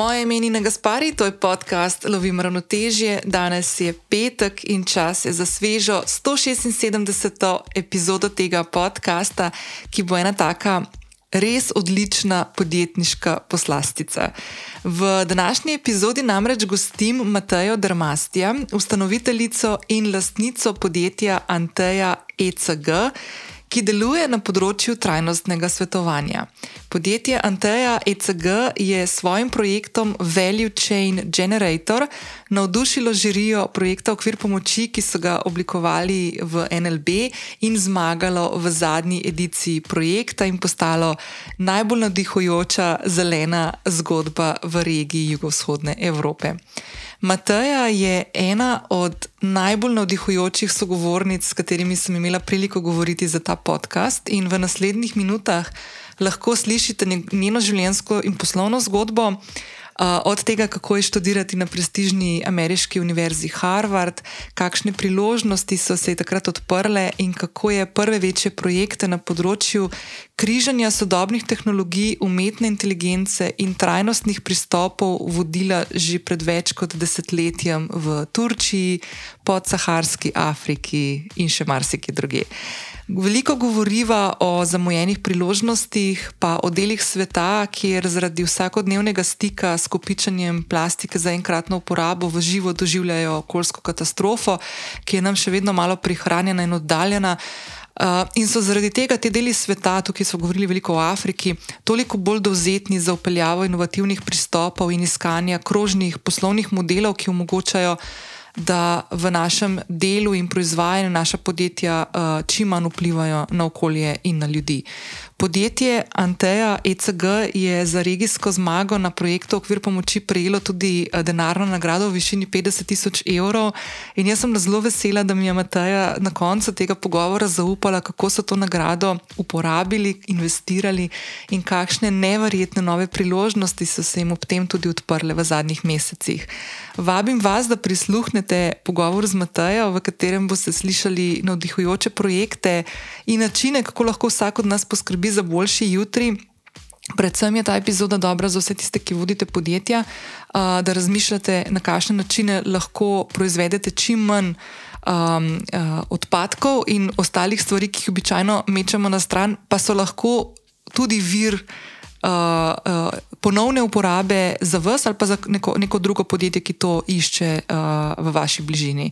Moje ime je Gaspari, to je podcast Lovim ravnotežje. Danes je petek in čas je za svežo 176. epizodo tega podcasta, ki bo ena taka res odlična podjetniška poslastica. V današnji epizodi namreč gostim Matejo Dermastija, ustanoviteljico in lastnico podjetja Anteja ECG ki deluje na področju trajnostnega svetovanja. Podjetje Anteja ECG je s svojim projektom Value Chain Generator navdušilo žirijo projekta Okvir pomoči, ki so ga oblikovali v NLB in zmagalo v zadnji ediciji projekta in postalo najbolj navdihujoča zelena zgodba v regiji jugovzhodne Evrope. Mateja je ena od najbolj navdihujočih sogovornic, s katerimi sem imela priliko govoriti za ta podcast, in v naslednjih minutah lahko slišite njeno življenjsko in poslovno zgodbo, od tega, kako je študirati na prestižni ameriški univerzi Harvard, kakšne priložnosti so se takrat odprle in kako je prve večje projekte na področju križanja sodobnih tehnologij, umetne inteligence in trajnostnih pristopov vodila že pred več kot desetletjem v Turčiji, podsaharski Afriki in še marsikje druge. Veliko govoriva o zamujenih priložnostih, pa o delih sveta, kjer zaradi vsakodnevnega stika s kopičanjem plastike za enkratno uporabo v živo doživljajo okoljsko katastrofo, ki je nam še vedno malo prihranjena in oddaljena. Uh, in so zaradi tega te deli sveta, tukaj smo govorili veliko o Afriki, toliko bolj dovzetni za upeljavo inovativnih pristopov in iskanja krožnih poslovnih modelov, ki omogočajo da v našem delu in proizvajanju naša podjetja uh, čim manj vplivajo na okolje in na ljudi. Podjetje Anteja ECG je za regijsko zmago na projektu Okvir pomoči prejelo tudi eh, denarno nagrado v višini 50 tisoč evrov. In jaz sem zelo vesela, da mi je Mateja na koncu tega pogovora zaupala, kako so to nagrado uporabili, investirali in kakšne neverjetne nove priložnosti so se jim ob tem tudi odprle v zadnjih mesecih. Vabim vas, da prisluhnete pogovor z Matejo, v katerem boste slišali navdihujoče projekte in načine, kako lahko vsak od nas poskrbi za boljši jutri. Predvsem je ta epizoda dobra za vse tiste, ki vodite podjetja, da razmišljate, na kakšne načine lahko proizvedete čim manj. Um, uh, odpadkov in ostalih stvari, ki jih običajno mečemo na stran, pa so lahko tudi vir uh, uh, ponovne uporabe za vas ali pa za neko, neko drugo podjetje, ki to išče uh, v vaši bližini.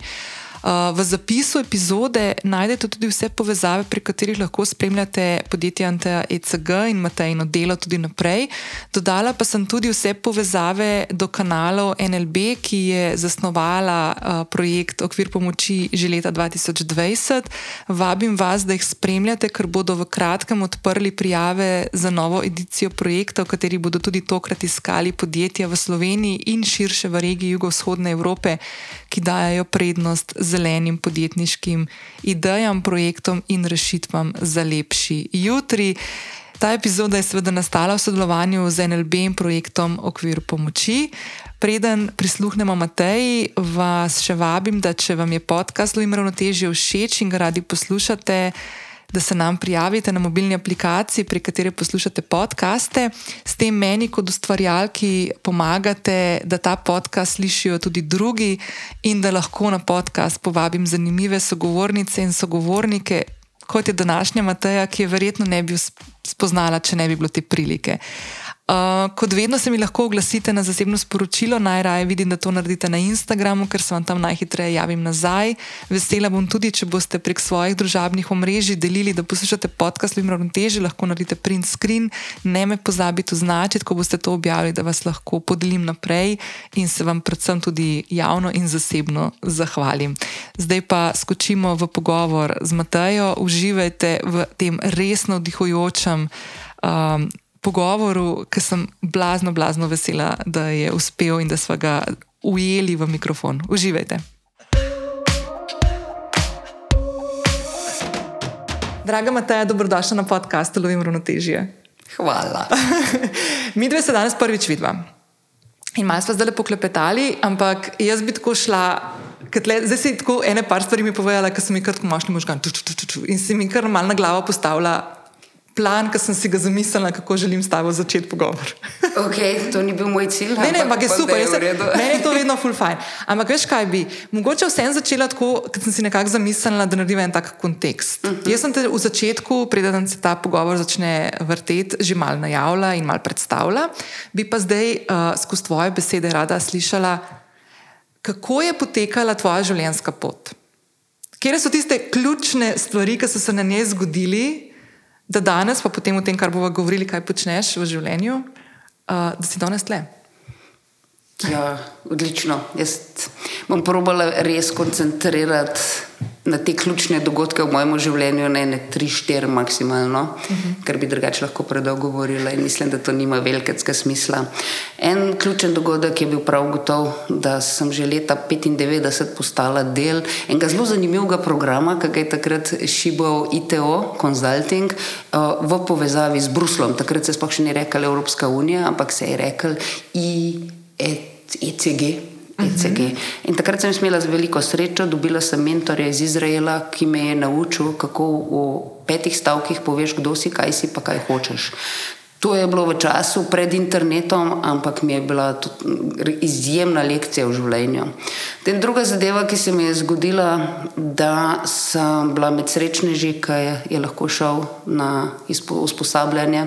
Uh, V zapisu epizode najdete tudi vse povezave, pri katerih lahko spremljate podjetje Anteja ECG in imate eno delo tudi naprej. Dodala pa sem tudi vse povezave do kanalov NLB, ki je zasnovala projekt Okvir pomoči že leta 2020. Vabim vas, da jih spremljate, ker bodo v kratkem odprli prijave za novo edicijo projekta, v kateri bodo tudi tokrat iskali podjetja v Sloveniji in širše v regiji jugovzhodne Evrope, ki dajo prednost zelenim podjetniškim idejam, projektom in rešitvam za lepši jutri. Ta epizoda je seveda nastala v sodelovanju z NLB in projektom Okvir pomoči. Preden prisluhnemo Mateji, vas še vabim, da če vam je podcast Lujim ravnotežje všeč in ga radi poslušate, da se nam prijavite na mobilni aplikaciji, pri kateri poslušate podkaste. S tem meni, kot ustvarjalki, pomagate, da ta podcast slišijo tudi drugi in da lahko na podcast povabim zanimive sogovornice in sogovornike, kot je današnja Mateja, ki je verjetno ne bi spoznala, če ne bi bilo te prilike. Uh, kot vedno se mi lahko oglasite na zasebno sporočilo, najraje vidim, da to naredite na Instagramu, ker se vam tam najhitreje javim nazaj. Vesela bom tudi, če boste prek svojih družabnih omrežij delili, da poslušate podcast v Ravnoteži, lahko naredite print screen, ne me pozabite označiti, ko boste to objavili, da vas lahko podelim naprej in se vam predvsem tudi javno in zasebno zahvalim. Zdaj pa skočimo v pogovor z Matejo, uživajte v tem resno dihujočem. Um, pogovoru, ki sem blazno, blazno vesela, da je uspel in da smo ga ujeli v mikrofon. Uživajte. Draga Mateja, dobrodošla na podkastu Lovim Ravnotežje. Hvala. Mi dve se danes prvič vidva. In malo smo zdaj lepo klepetali, ampak jaz bi tako šla. Tle, zdaj si tako ene par stvari mi povedala, ker sem jih kar tako mošni možgan. In si mi kar malo na glavo postavila plan, ki sem si ga zamislila, kako želim s tabo začeti pogovor. okay, to ni bil moj cilj. Ne, ne, ampak je super, je se, meni je to vedno full fine. Ampak veš kaj bi, mogoče vsem začela tako, ker sem si nekako zamislila, da naredim en tak kontekst. Uh mhm. -huh. Jaz sem te v začetku, preden se ta pogovor začne vrteti, že mal najavila in mal predstavila, bi pa zdaj uh, skozi tvoje besede rada slišala, kako je potekala tvoja življenjska pot. Kje so tiste ključne stvari, ki so se na njej zgodili, da danes, pa potem o tem, kar bomo govorili, kaj počneš v življenju, uh, da si danes tle. Ja, odlično. Jaz bom probala res koncentrirati na te ključne dogodke v mojem življenju, ne na tri, štiri maksimalno, uh mhm. -huh. ker bi drugače lahko predolgo govorila in mislim, da to nima velikega smisla. En ključen dogodek je bil prav gotov, da sem že leta 95 postala del enega zelo zanimivega programa, ki ga je takrat šibal ITO Consulting uh, v povezavi z Bruslom. Takrat se sploh še ni rekla Evropska unija, ampak se je rekla IECG. ECG. In takrat sem imela veliko srečo, dobila sem mentorja iz Izraela, ki me je naučil, kako v petih stavkih poveš, kdo si, kaj si, pa kaj hočeš. To je bilo v času pred internetom, ampak mi je bila izjemna lekcija v življenju. Ten druga zadeva, ki se mi je zgodila, da sem bila med srečneži, ki je, je lahko šel na usposabljanje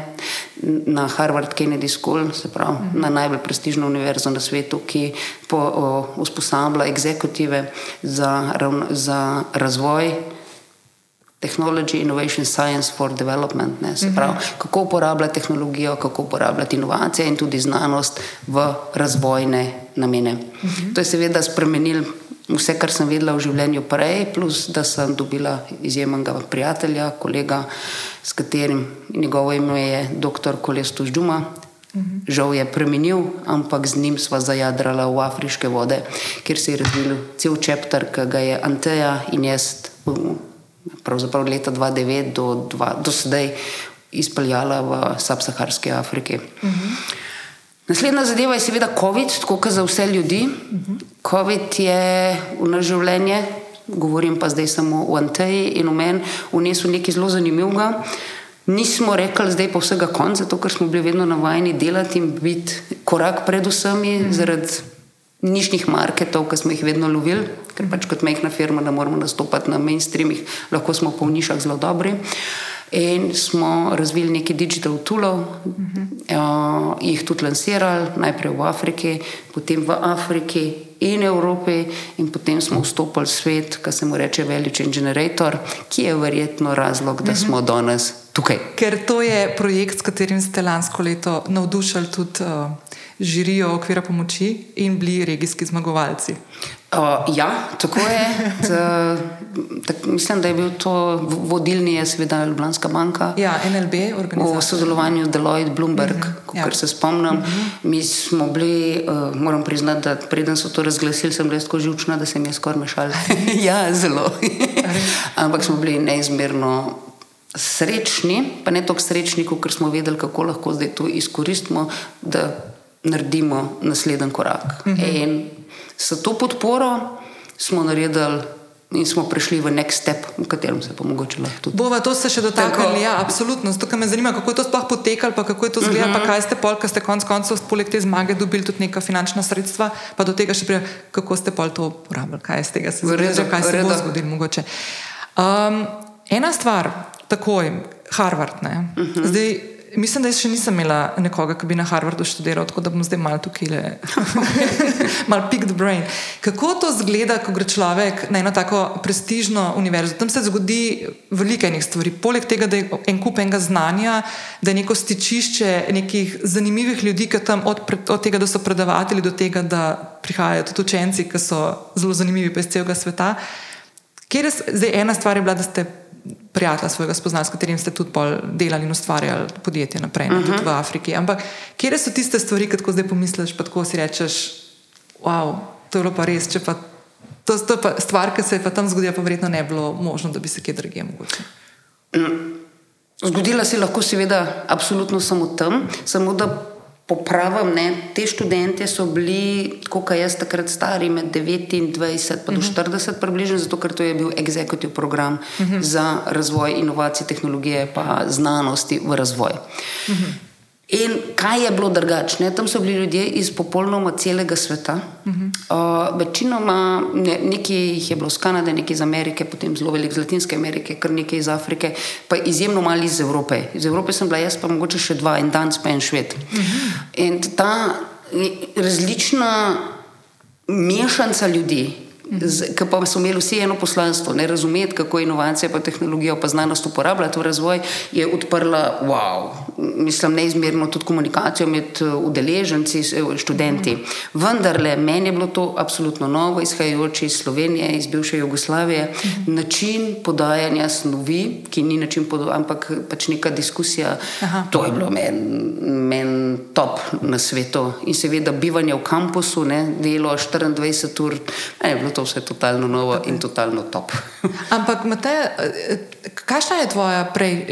na Harvard Kennedy School, se pravi -hmm. na najbolj prestižno univerzo na svetu, ki usposablja exekutive za, za razvoj technology, innovation, science for development. Ne, se mhm. pravi, kako uporabljati tehnologijo, kako uporabljati inovacije in tudi znanost v razvojne namene. Uhum. To je seveda spremenil vse, kar sem vedela v življenju prej, plus da sem dobila izjemnega prijatelja, kolega, s katerim njegovo ime je dr. Kolestus Džuma. Uhum. Žal je premenil, ampak z njim sva zajadrala v afriške vode, kjer se je razvil cel čepter, ki ga je Anteja in jaz pravzaprav leta 2009 do, do sedaj izpeljala v subsaharski Afriki. Uh. -huh. Naslednja zadeva je seveda COVID, tako kot za vse ljudi. Uh. -huh. COVID je v naš življenje, govorim pa zdaj samo o Anteji in o meni, vnesel nekaj zelo zanimivega. Nismo rekli, zdaj pa vsega konca, zato ker smo bili vedno navajeni delati in biti korak pred vsemi. -huh. zaradi nišnih marketov, ki smo jih vedno lovili, ker pač kot majhna firma ne moramo nastopati na mainstreamih, lahko smo pa v nišah zelo dobri. In smo razvili nekaj digital toolov, uh -huh. uh, jih tudi lansirali, najprej v Afriki, potem v Afriki in Evropi, in potem smo vstopili v svet, ki se mu reče Chain Generator, ki je verjetno razlog, da uh -huh. smo danes tukaj. Ker to je projekt, s katerim ste lansko leto navdušili tudi. Uh, žirijo okvira pomoči in bili regijski zmagovalci. Uh, ja, tako je. T, tak, mislim, da je bil to vodilni, je seveda Ljubljanska banka. Ja, NLB, organizacija. V sodelovanju z Deloitte, Bloomberg, uh -huh. ja. kar se spomnim. Uh -huh. Mi smo bili, uh, moram priznati, da preden so to razglasili, sem bila tako žučna, da sem jaz skoraj mešala. ja, zelo. Ampak smo bili neizmerno. Srečni, pa ne toliko srečni, ker smo vedeli, kako lahko zdaj to izkoristimo, da naredimo naslednji korak. Uh mhm. -huh. In s to podporo smo naredili. In smo prišli v nek step, v katerem se bo mogoče lahko tudi. Bova to se še dotaknili, ja, absolutno. Zato me zanima, kako je to sploh potekalo, pa kako je to izgledalo, uh -huh. pa mhm. kaj ste pol, ker ste konec koncev poleg te zmage dobili tudi neka finančna sredstva, pa do tega še prije, kako ste pol to uporabljali, kaj iz tega se zgodi, kaj se bo zgodilo mogoče. Um, ena stvar, takoj, Harvard, ne. Uh mhm. -huh. Zdaj, Mislim, da še nisem imela nekoga, ki bi na Harvardu študiral, tako da bom zdaj malo tukaj le, malo picked brain. Kako to zgleda, ko gre človek na eno tako prestižno univerzo? Tam se zgodi veliko enih stvari. Poleg tega, da je en kup enega znanja, da je neko stičišče nekih zanimivih ljudi, ki tam od, od tega, da so predavatelji, do tega, da prihajajo tudi učenci, ki so zelo zanimivi iz celega sveta. Kjer je zdaj ena stvar je bila, da ste prijatelja svojega spoznali, s katerim ste tudi delali in ustvarjali podjetje naprej, uh -huh. tudi v mhm. Afriki. Ampak kje so tiste stvari, ki tako zdaj pomisliš, pa tako si rečeš, wow, to je bilo pa res. Pa, to je pa stvar, ki se je pa tam zgodila, pa verjetno ne bi bilo možno, da bi se kje drugje mogoče. Mm. Zgodila se je lahko, seveda, absolutno samo tam, samo da popravim, ne, te študente so bili, kot jaz takrat stari, med 29 in 40 uh -huh. približno, zato ker to je bil executive program uh -huh. za razvoj inovacij, tehnologije in znanosti v razvoj. Uh -huh. In kaj je bilo drugačne? Tam so bili ljudje iz popolnoma celega sveta. Uh -huh. uh, večinoma, ne, nekaj jih je bilo iz Kanade, nekaj iz Amerike, potem zelo veliko iz Latinske Amerike, kar nekaj iz Afrike, pa izjemno malo iz Evrope. Iz Evrope sem bila jaz, pa mogoče še dva, en dan, pa en šved. Uh -huh. In ta različna mešanica ljudi, ki pa so imeli vsi eno poslanstvo, ne razumeti, kako inovacije, pa tehnologijo, pa znanost uporabljati v razvoj, je odprla, wow, mislim, neizmerno tudi komunikacijo med eh, udeleženci, eh, študenti. Vendar le meni je bilo to absolutno novo, izhajajoče iz Slovenije, iz bivše Jugoslavije, način podajanja snovi, ki ni način podajanja, ampak pač neka diskusija. Aha. To je bilo meni men top na svetu. In seveda bivanje v kampusu, ne, delo 24 ur, ne, je bilo to to vse totalno novo okay. in totalno top. Ampak, Matej, kakšna je tvoja prej,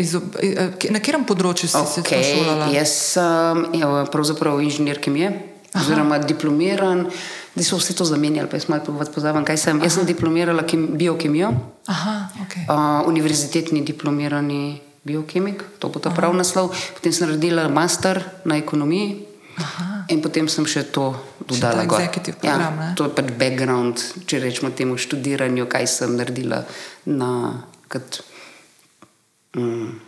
na katerem področju si okay. se znašla? Jaz sem ja, pravzaprav inženir kemije, oziroma diplomiran. Da so vse to zamenjali, pa jaz malo pozavam, kaj sem. Aha. Jaz sem diplomirala kem, biokemijo, Aha, okay. uh, univerzitetni diplomirani biokemik, to bo ta pravi naslov. Potem sem naredila master na ekonomiji Aha. in potem sem še to dodala kot executive ja, program. Ja, to je pač background, če rečemo temu študiranju, kaj sem naredila na kot. Mm,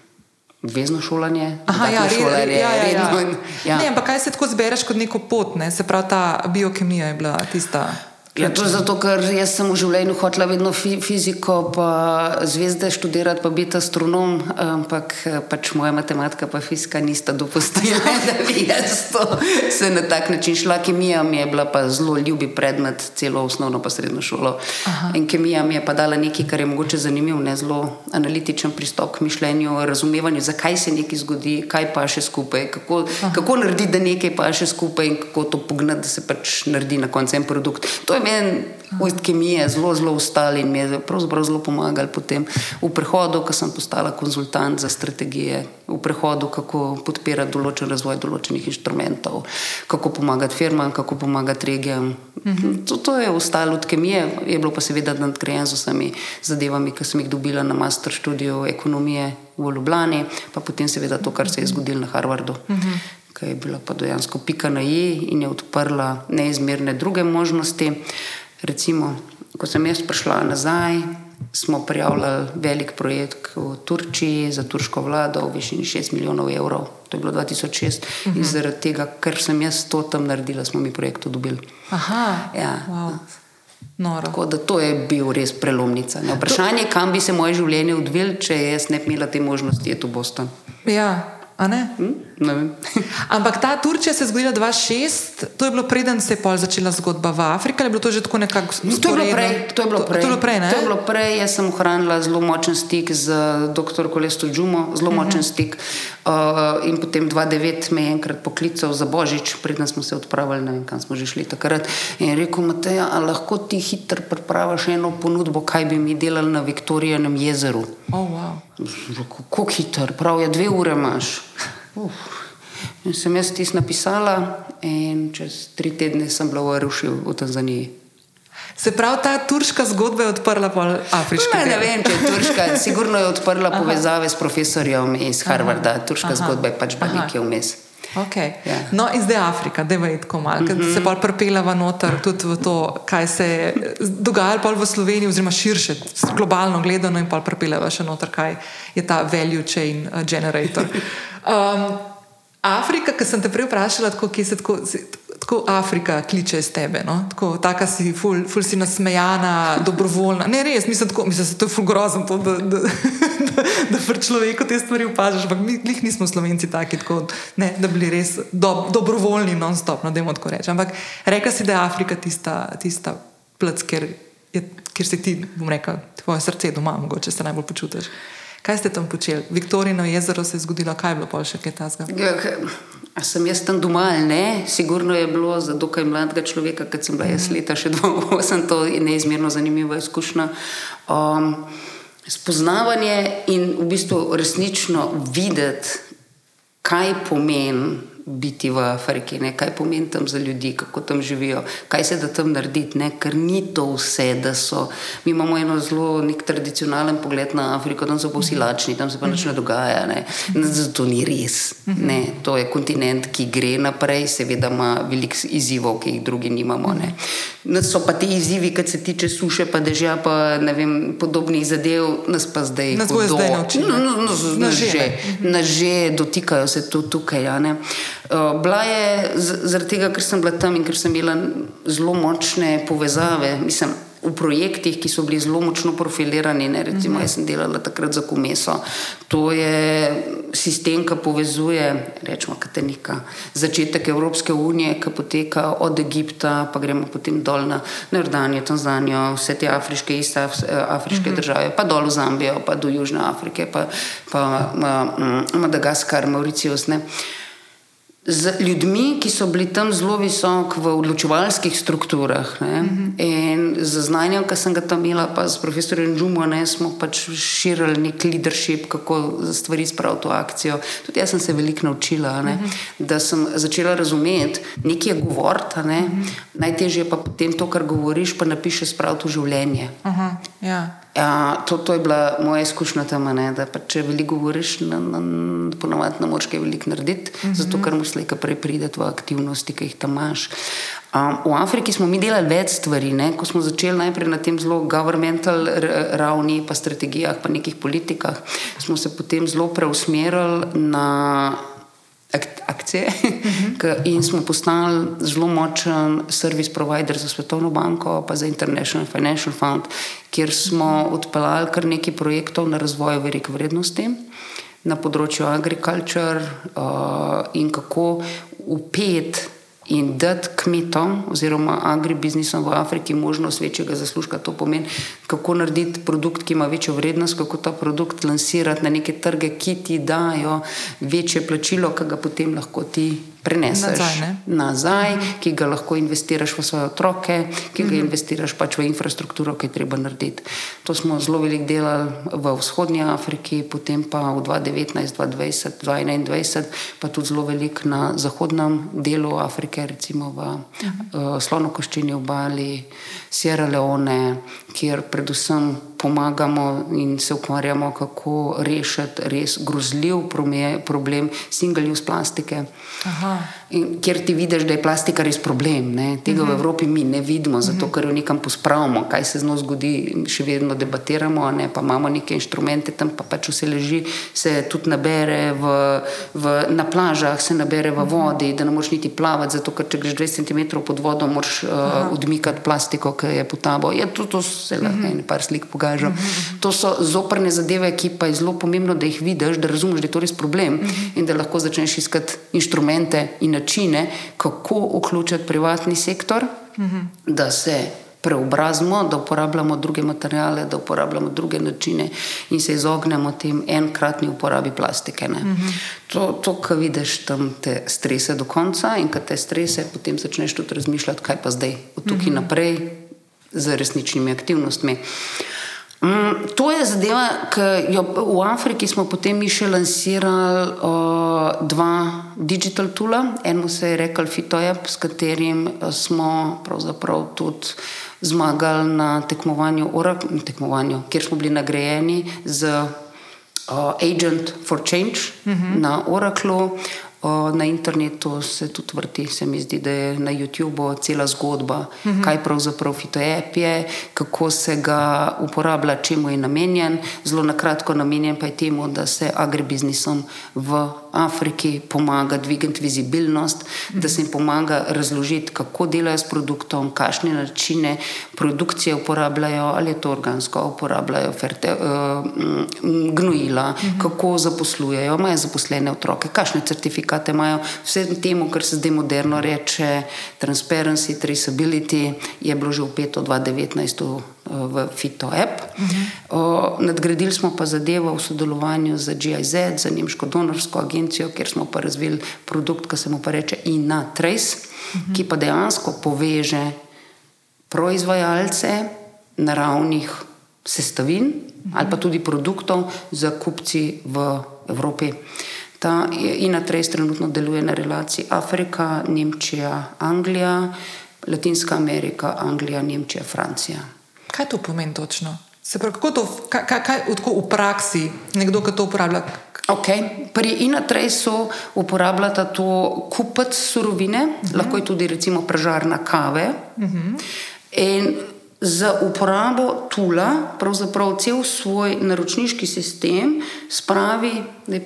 Vezno šolanje, Aha, ja, šolanje ja, ja, ja. In, ja. Ne, ampak kaj se tako zbereš kot neko pot, ne? se pravi, ta biokemija je bila tista. Ja, to je zato, ker jaz sem v življenju hotela vedno fi fiziko, pa zvezde študirati, pa biti astronom, ampak pač moja matematika in fizika nista dopustila, da bi jaz to se na tak način šla. Kemija mi je bila pa zelo ljubi predmet, celo osnovno pa srednjo šolo. Aha. In kemija mi je pa dala nekaj, kar je mogoče zanimivo, ne zelo analitičen pristop k mišljenju, razumevanju, zakaj se nekaj zgodi, kaj pa še skupaj, kako, kako narediti, da nekaj pa še skupaj in kako to pognati, da se pač naredi na koncu en produkt. To je meni ust kemije zelo, zelo ustali in mi je pravzaprav zelo pomagali potem v prehodu, ko sem postala konzultant za strategije, v prehodu, kako podpirati določen razvoj določenih inštrumentov, kako pomagati firmam, kako pomagati regijam. Mhm. To, to je ostalo od kemije, je bilo pa seveda nadgrajeno z vsemi zadevami, ki sem jih dobila na master študiju ekonomije v Ljubljani, pa potem seveda to, kar se je zgodilo na Harvardu. Mhm ki je bila pa dejansko pika na i in je odprla neizmerne druge možnosti. Recimo, ko sem jaz prišla nazaj, smo prijavljali velik projekt v Turčiji za turško vlado v višini 6 milijonov evrov. To je bilo 2006 uh -huh. in mhm. zaradi tega, ker sem jaz to tam naredila, smo mi projekt dobili. Aha, ja. wow. Tako da to je bil res prelomnica. Ne? Vprašanje, kam bi se moje življenje odvilo, če jaz ne bi imela te možnosti, je to Boston. Ja, Ne? Hm? Ne Ampak ta Turčija se je zgodila 2006, to je bilo preden se je pol začela zgodba v Afriki, ali je bilo to že tako nekako zgodilo? To je bilo prej. To je bilo prej. To, to, je bilo prej, to je bilo prej. Jaz sem ohranila zelo močen stik z dr. Kolesto Džumo, zelo močen uh mhm. -huh. stik. Uh, in potem 2009 me je enkrat poklical za Božič, preden smo se odpravili, ne vem, kam smo že šli takrat. In rekel, Mateja, lahko ti hitro pripraviš eno ponudbo, kaj bi mi delali na Viktorijanem jezeru. Oh, wow. Kako hiter, prav je, dve ure imaš. Uf. In sem jaz tisto napisala, in čez tri tedne sem bila v Rušju v Tanzaniji. Se pravi, ta turška zgodba je odprla pol Afrike? Ne, ne vem, če je turška. Sigurno je odprla Aha. povezave s profesorjem iz Harvarda. Turška Aha. zgodba je pač pa nekje vmes. Okay. Yeah. Ja. No, in zdaj Afrika, da je tako malo, mm -hmm. se bolj prepelava noter tudi v to, kaj se je dogajalo v Sloveniji, oziroma širše, globalno gledano, in pa prepelava še noter, kaj je ta value chain uh, generator. Um, Afrika, ki sem te prej vprašala, tako, kje se tako. Tako Afrika kliče iz tebe, no? tako taka si, ful, ful si nasmejana, dobrovoljna. Ne, res, mislim, tako, mislim da je to ful grozno, to, da, da, da, da pri človeku te stvari opažaš, ampak mi jih nismo slovenci taki, tako, ne, da bi bili res do, dobrovoljni, non-stop, no, da jim tako rečem. Ampak reka si, da je Afrika tista, tista plc, kjer, je, kjer se ti, bom rekel, tvoje srce doma, mogoče se najbolj počutiš. Kaj ste tam počeli? Viktorino jezero se je zgodilo, kaj je bilo pa še kaj tasga? Ja, a sem jaz tam doma ali ne? Sigurno je bilo za dokaj mladega človeka, kad sem bila jaz mhm. leta še 28, to je neizmerno zanimiva izkušnja. Um, spoznavanje in v bistvu resnično videti, kaj pomeni biti v Afriki, ne? kaj pomeni tam za ljudi, kako tam živijo, kaj se da tam narediti, ne? ker ni to vse, da so. Mi imamo eno zelo tradicionalen pogled na Afriko, tam so pa vsi lačni, tam se pa nič ne dogaja. Ne? Zato ni res. Ne? To je kontinent, ki gre naprej, seveda ima veliko izzivov, ki jih drugi nimamo. Ne? So pa ti izzivi, kar se tiče suše, pa dežja, pa ne vem, podobnih zadev, nas pa zdaj Nas bojo zdaj naučili. No, no, no, Na na že, na že dotikajo se to tukaj. a ne. Uh, Bila je zaradi tega, ker sem bila tam in ker sem imela zelo močne povezave. Mislim, V projektih, ki so bili zelo močno profilirani, ne, recimo, jaz sem delala takrat za Kumeso. To je sistem, ki povezuje, rečemo, Katenika, začetek Evropske unije, ki poteka od Egipta, pa gremo potem dol na Jordanijo, Tanzanijo, vse te afriške, iste af- eh, afriške uh -huh. države, pa dol v Zambijo, pa do Južne Afrike, pa, pa ma, mm, Madagaskar, Mauricius. Ne. Z ljudmi, ki so bili tam zelo visoko v odločevalskih strukturah. Ne? In z znanjem, ki sem ga tam imela, pa s profesorjem Džumo, ne, smo pač širili nek leadership, kako stvari spraviti v akcijo. Tudi jaz sem se veliko naučila, ne? da sem začela razumeti, nekaj je govoriti, ne? najtežje je pa potem to, kar govoriš, pa napišeš spraviti v življenje. Aha, ja. Ja, to, to je bila moja izkušnja tam, ne, da pa če veliko govoriš, na, na, ponovadi ne moreš kaj veliko narediti, uh -huh. zato ker moraš slejka prej priti v aktivnosti, ki jih tam imaš. Um, v Afriki smo mi delali več stvari, ne? ko smo začeli najprej na tem zelo governmental ravni, pa strategijah, pa nekih politikah, smo se potem zelo preusmerili na akcije. K- in smo postali zelo močen service provider za Svetovno banko, pa za International Financial Fund, kjer smo odpeljali kar nekaj projektov na razvoj verik vrednosti na področju agriculture uh, in kako upet in dati kmetom oziroma agribiznisom v Afriki možnost večjega zaslužka. To pomeni, kako narediti produkt, ki ima večjo vrednost, kako ta produkt lansirati na neke trge, ki ti dajo večje plačilo, ki ga potem lahko ti preneseš Nazaj, ne? nazaj ki ga lahko investiraš v svoje otroke, ki ga investiraš pač v infrastrukturo, ki je treba narediti. To smo zelo veliko delali v vzhodnji Afriki, potem pa v 2019, 2020, 2021, pa tudi zelo veliko na zahodnem delu Afrike, recimo v uh, Slonokoščini obali, Sierra Leone, kjer predvsem pomagamo in se ukvarjamo, kako rešiti res grozljiv prome- problem single-use plastike. Aha. In kjer ti vidiš, da je plastika res problem. Ne? Tega uh -huh. v Evropi mi ne vidimo, zato ker jo nekam pospravimo, kaj se z njo zgodi, še vedno debatiramo, ne? pa imamo neke inštrumente, tam pa pač vse leži, se tudi nabere v, v, na plažah, se nabere v vodi, da ne moreš niti plavati, zato ker če greš 20 cm pod vodo, moraš uh, odmikati plastiko, ki je pod tabo. Ja, to, to se lahko -huh. en par slik pokažem. Uh -huh. To so zoprne zadeve, ki pa je zelo pomembno, da jih vidiš, da razumeš, da je to res problem uh -huh. in da lahko začneš iskati inštrumente in načine, kako vključiti privatni sektor, uh -huh. da se preobrazimo, da uporabljamo druge materiale, da uporabljamo druge načine in se izognemo tem enkratni uporabi plastike. Uh -huh. To, to kar vidiš, tam te strese do konca in kad te strese, potem začneš tudi razmišljati, kaj pa zdaj, od tukaj uh -huh. naprej z resničnimi aktivnostmi. Mm, to je zadeva, ki jo v Afriki smo potem mi še lansirali uh, dva digital tula. Eno se je rekel FitoApp, s katerim eh, smo pravzaprav tudi zmagali na tekmovanju, Oracle, tekmovanju kjer smo bili nagrajeni z uh, Agent for Change uh -huh. na Oraclu. Na internetu se tudi vrti, se mi zdi, da je na YouTubu cela zgodba, uh -huh. kaj pravzaprav fitoep je, kako se ga uporablja, čemu je namenjen. Zelo na kratko namenjen pa je temu, da se agribiznisom v Afriki pomaga dvigati vizibilnost, da se jim pomaga razložiti, kako delajo s produktom, kakšne načine produkcije uporabljajo, ali je to organsko, uporabljajo ferte, uh, gnojila, uh -huh. kako zaposlujejo, imajo zaposlene otroke, kakšne certifikate imajo. Vse temu, kar se zdaj moderno reče, transparency, traceability, je bilo že upeto 2019 v -huh. uh, nadgradili smo pa zadevo v sodelovanju z GIZ, z Nemško donorsko agencijo, kjer smo pa razvili produkt, ki se mu pa reče INA-Trace, -huh. ki pa dejansko poveže proizvajalce naravnih sestavin -huh. ali pa tudi produktov za kupci v Evropi. Ta Inatrace trenutno deluje na relaciji Afrika, Nemčija, Anglija, Latinska Amerika, Anglija, Nemčija, Francija. Kaj to pomeni točno? Se pravi, kako to kaj, kaj, kaj, v praksi nekdo, ki to uporablja? Okay. Pri Inatraceu uporabljata to kupec surovine, uh mhm. -huh. lahko je tudi recimo pražarna kave. Uh mhm. -huh. Za uporabo tula, pravzaprav cel svoj naročniški sistem spravi,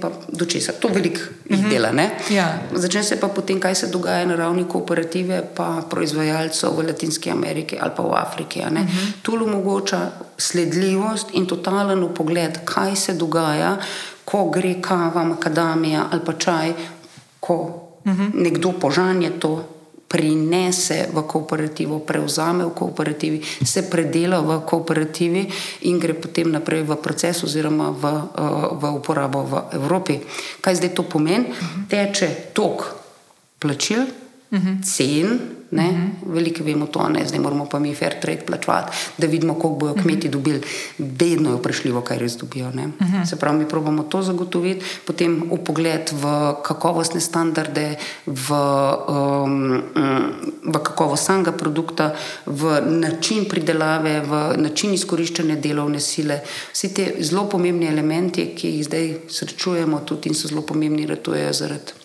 pa do česa. To veliko jih mhm. dela. Ja. Začne se pa potem, kaj se dogaja na ravni kooperative, pa proizvajalcev v Latinski Ameriki ali pa v Afriki. Uh -huh. Tul omogoča sledljivost in totalen pogled, kaj se dogaja, ko gre kava, makadamija ali pa čaj, ko uh -huh. nekdo požanje to prinese v kooperativo, prevzame v kooperativi, se predela v kooperativi in gre potem naprej v proces oziroma v, eh, v uporabo v Evropi. Kaj zdaj to pomeni? Teče tok plačil, cen. Uh -huh. Veliko vemo to, ne? zdaj moramo pa mi fair trade plačevati, da vidimo, koliko bojo kmeti dobili. Vedno je vprašljivo, kaj res dobijo. Uh -huh. Se pravi, mi pravimo to zagotoviti, potem v pogled v kakovostne standarde, v, um, v kakovost samega produkta, v način pridelave, v način izkoriščanja delovne sile. Vsi ti zelo pomembni elementi, ki jih zdaj srečujemo, tudi in so zelo pomembni, je zaradi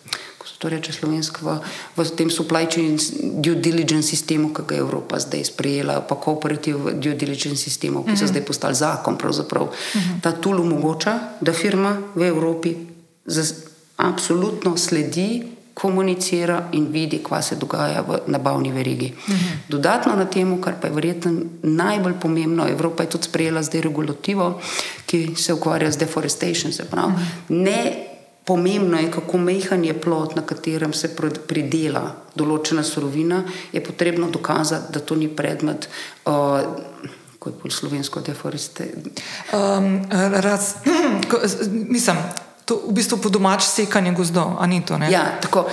to reče slovensko, v, v tem supply chain due diligence sistemu, ki ga je Evropa zdaj sprejela, pa kooperativ due diligence sistemu, ki so uh mhm. -huh. zdaj postali zakon. Uh mhm. -huh. Ta tool omogoča, da firma v Evropi absolutno sledi. Komunicira in vidi, kaj se dogaja v nabavni verigi. Uh mhm. -huh. Dodatno na tem, kar pa je verjetno najbolj pomembno, Evropa je tudi sprejela zdaj regulativo, ki se ukvarja z deforestation. Se pravi, uh -huh. ne Pomembno je, kako mehan je plot, na katerem se pridela določena surovina, je potrebno dokazati, da to ni predmet. Uh, Ko je bolj slovensko deforestiranje? Um, raz, mislim, to v bistvu po domač sekanje gozdov, ali ni to? Ne? Ja, tako.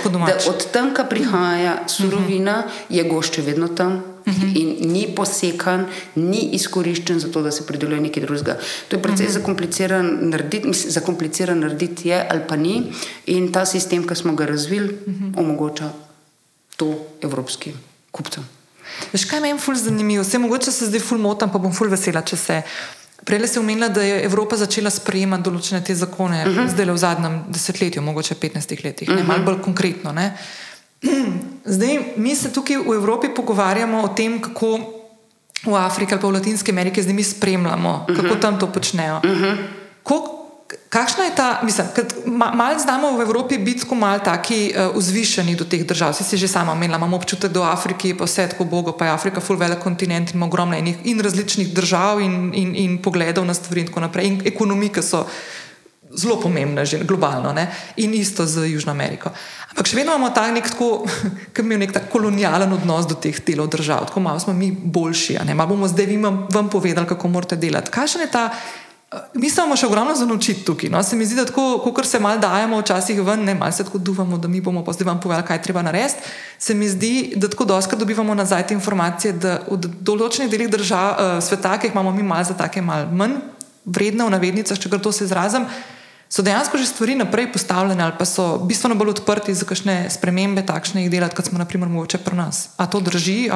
Od tam, ki prihaja surovina, uh -huh. je gošče vedno tam. -huh. in ni posekan, ni izkoriščen za to, da se prideluje nekaj drugega. To je precej uh -huh. zakompliciran narediti, zakompliciran narediti je ali pa ni. In ta sistem, ki smo ga razvili, uh -huh. omogoča to evropskim kupcem. Veš, kaj meni je ful zanimivo? Vse mogoče se zdaj ful motam, pa bom ful vesela, če se. Prej si omenila, da je Evropa začela sprejemati določene te zakone, uh -huh. zdaj le v zadnjem desetletju, mogoče 15 letih, uh -huh. malo bolj konkretno. Ne? Zdaj, mi se tukaj v Evropi pogovarjamo o tem, kako v Afriki ali pa v Latinski Ameriki zdaj mi spremljamo, uh -huh. kako mhm. tam to počnejo. Uh -huh. Kol, kakšna je ta, mislim, malo znamo v Evropi biti tako malo taki uh, vzvišeni do teh držav. Si že sama omenila, imamo občutek, da v Afriki je pa vse tako bogo, pa je Afrika full velik kontinent in ogromno enih in različnih držav in, in, in pogledov na stvari in tako naprej. In ekonomike so zelo pomembne, že globalno, ne? in isto z Južno Ameriko. Ampak še vedno imamo ta nek tako, ki ima nek tak kolonialen odnos do teh delov držav, tako malo smo mi boljši. Malo bomo zdaj vam, vam povedali, kako morate delati. Kaj je ta? Mi smo še ogromno za naučiti tukaj. No? Se mi zdi, da tako, kot se malo dajemo, včasih ven, ne malo se tako duvamo, da mi bomo pa zdaj vam povedali, kaj treba narediti. Se mi zdi, da tako doska dobivamo nazaj te informacije, da v določenih delih držav, uh, sveta, ki jih imamo mi malo za take malo manj vredne v navednicah, če kar to se izrazim so dejansko že stvari naprej postavljene ali pa so bistveno bolj odprti za kakšne spremembe, takšne jih delati, kot smo naprimer mogoče pri nas. A to drži?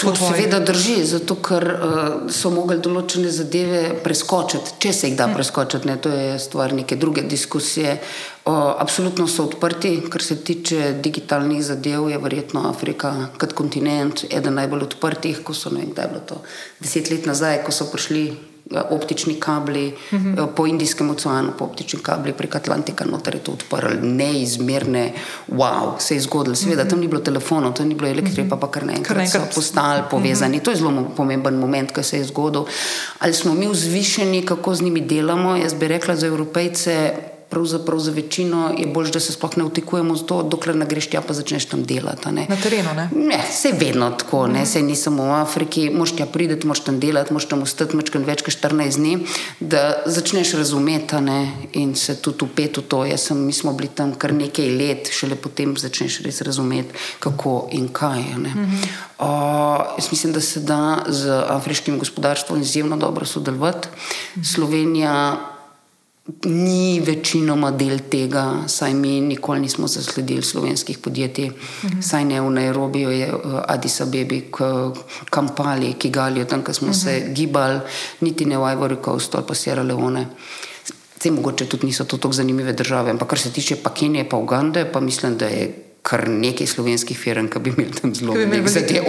To seveda drži, zato ker uh, so mogli določene zadeve preskočiti, če se jih da hm. preskočiti, ne, to je stvar neke druge diskusije. Uh, absolutno so odprti, kar se tiče digitalnih zadev, je verjetno Afrika kot kontinent eden najbolj odprtih, ko so, ne vem, da je bilo to deset let nazaj, ko so prišli optični kabli uh mhm. -huh. po Indijskem oceanu, po optični kabli prek Atlantika, noter je to odprl, neizmerne, wow, se je zgodilo. Seveda, uh -huh. tam ni bilo telefonov, tam ni bilo elektrike, uh -huh. pa, pa kar naenkrat so postali povezani. Uh -huh. To je zelo pomemben moment, ki se je zgodil. Ali smo mi vzvišeni, kako z njimi delamo? Jaz bi rekla za evropejce pravzaprav za večino je bolj, da se sploh ne vtikujemo z to, dokler ne greš tja, pa začneš tam delati. Na terenu, ne? Ne, se vedno tako, ne, se ni samo v Afriki, moš tja prideti, moš tam delati, moš tam ostati mečkaj več kot 14 dni, da začneš razumeti ne, in se tudi upeti v to. Jaz sem, mi smo bili tam kar nekaj let, šele potem začneš res razumeti, kako in kaj. Mhm. Uh, jaz mislim, da se da z afriškim gospodarstvom izjemno dobro sodelovati. Mhm. Slovenija ni večinoma del tega, saj mi nikoli nismo zasledili slovenskih podjetij, uh -huh. saj ne v Nairobiju, je v Addis Abebi, Kampali, Kigali, tam, kjer smo uh -huh. se gibali, niti ne v Ivory Coast ali pa Sierra Leone. Vse mogoče tudi niso to tako zanimive države, ampak kar se tiče pa Kenije, pa Ugande, pa mislim, da je kar nekaj slovenskih firm, ki bi imeli tam zelo veliko zadev.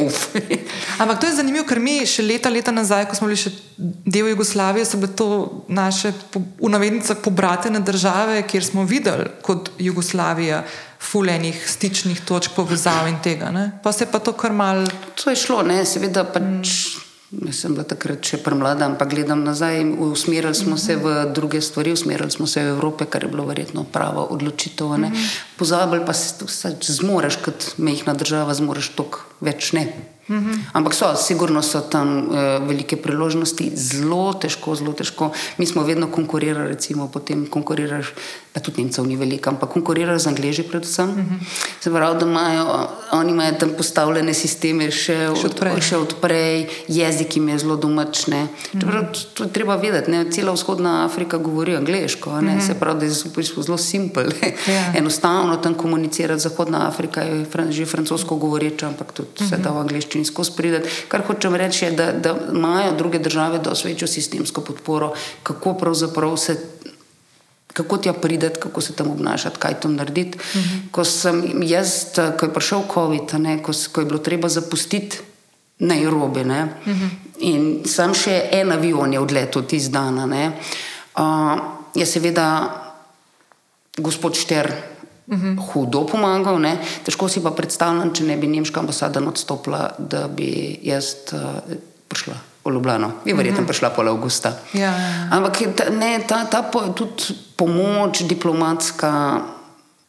Ampak to je zanimivo, ker mi še leta, leta nazaj, ko smo bili še del Jugoslavije, so bile to naše, v navednicah, pobratene države, kjer smo videli kot Jugoslavija. Fulejnih stičnih točk, povezav in tega. Ne? Pa se je pa to kar mal. To je šlo, ne? seveda pač. Mm. Jaz sem bila takrat še premlada, ampak gledam nazaj. Usmerili smo se v druge stvari, usmerili smo se v Evrope, kar je bilo verjetno prava odločitev. Pozabili pa se, da zmoriš kot mehna država, zmoriš toliko več ne. -hmm. Ampak so, sigurno so tam uh, velike priložnosti, zelo težko, zelo težko. Mi smo vedno konkurirali, recimo, potem konkuriraš, pa tudi Nemcev ni veliko, ampak konkuriraš z Angliji, predvsem. Mm -hmm. Se pravi, da imajo oni imajo tam postavljene sisteme še, še odprej, še odprej jezik jim je zelo domačne. Mm -hmm. To je treba vedeti, ne? cela vzhodna Afrika govori angliško, mm -hmm. se pravi, da je zelo simpel. Yeah. Ja. Enostavno tam komunicirati, Zahodna Afrika je že francosko govoreča, ampak tudi mm -hmm. se da v angliščini in skozi prideti. Kar hočem reči, je, da, da imajo druge države dosti večjo sistemsko podporo, kako pravzaprav se. Kako ti je prideti, kako se tam obnašati, kaj tam narediti. Uh mhm. -huh. Ko sem jaz, ko je prišel COVID, ne, ko, ko je bilo treba zapustiti Nairobi, ne, uh mhm. -huh. in sam še en avion je odletel iz dana, uh, je seveda gospod Šter -hmm. hudo pomagal. Ne? Težko si pa predstavljam, če ne bi nemška ambasada odstopila, da bi jaz uh, prišla. V Ljubljano, je verjetno uh -huh. prišla pol avgusta. Ja, ja, ja. Ampak ta, ne, ta, ta po, tudi pomoč diplomatska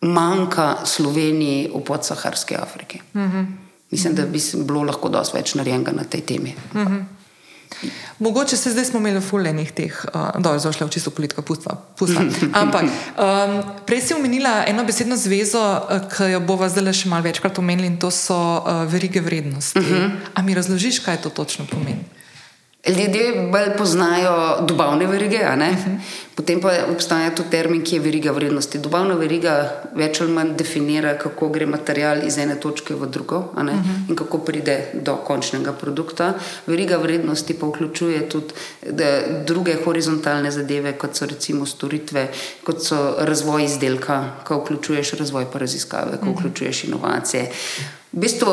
manjka Sloveniji v podsaharski Afriki. Uh -huh. Mislim, uh -huh. da bi bilo lahko dosti več narejenega na tej temi. Uh -huh. Mogoče se zdaj smo imeli fulejnih teh, uh, da je zašla v čisto politiko, pustva. pustva. Ampak um, prej si omenila eno besedno zvezo, uh, ki jo bova zdaj še malo večkrat omenili, in to so uh, verige vrednosti. Uh -huh. A mi razložiš, kaj to točno pomeni? Ljudje bolj poznajo dobavne verige, uh -huh. potem pa obstaja tudi termin, ki je veriga vrednosti. Dobavna veriga več ali manj definira, kako gre material iz ene točke v drugo uh -huh. in kako pride do končnega produkta. Veriga vrednosti pa vključuje tudi druge horizontalne zadeve, kot so recimo storitve, kot so razvoj izdelka, ko vključuješ razvoj pa raziskave, ko vključuješ inovacije. V bistvu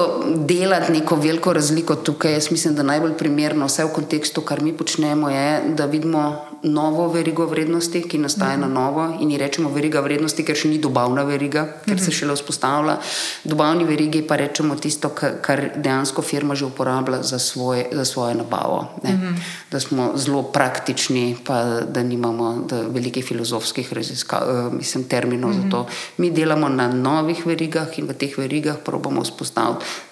delati neko veliko razliko tukaj, jaz mislim, da najbolj primerno, vse v kontekstu, kar mi počnemo, je, da vidimo novo verigo vrednosti, ki nastaja uh -huh. na novo in ji rečemo veriga vrednosti, ker še ni dobavna veriga, ker uh -huh. se šele vzpostavlja. Dobavni verigi pa rečemo tisto, kar dejansko firma že uporablja za, svoj, za svojo nabavo. Uh -huh. Da smo zelo praktični, pa da nimamo da velikih filozofskih raziskav, uh, mislim, terminov uh -huh. za to. Mi delamo na novih verigah in v teh verigah probamo vzpostaviti,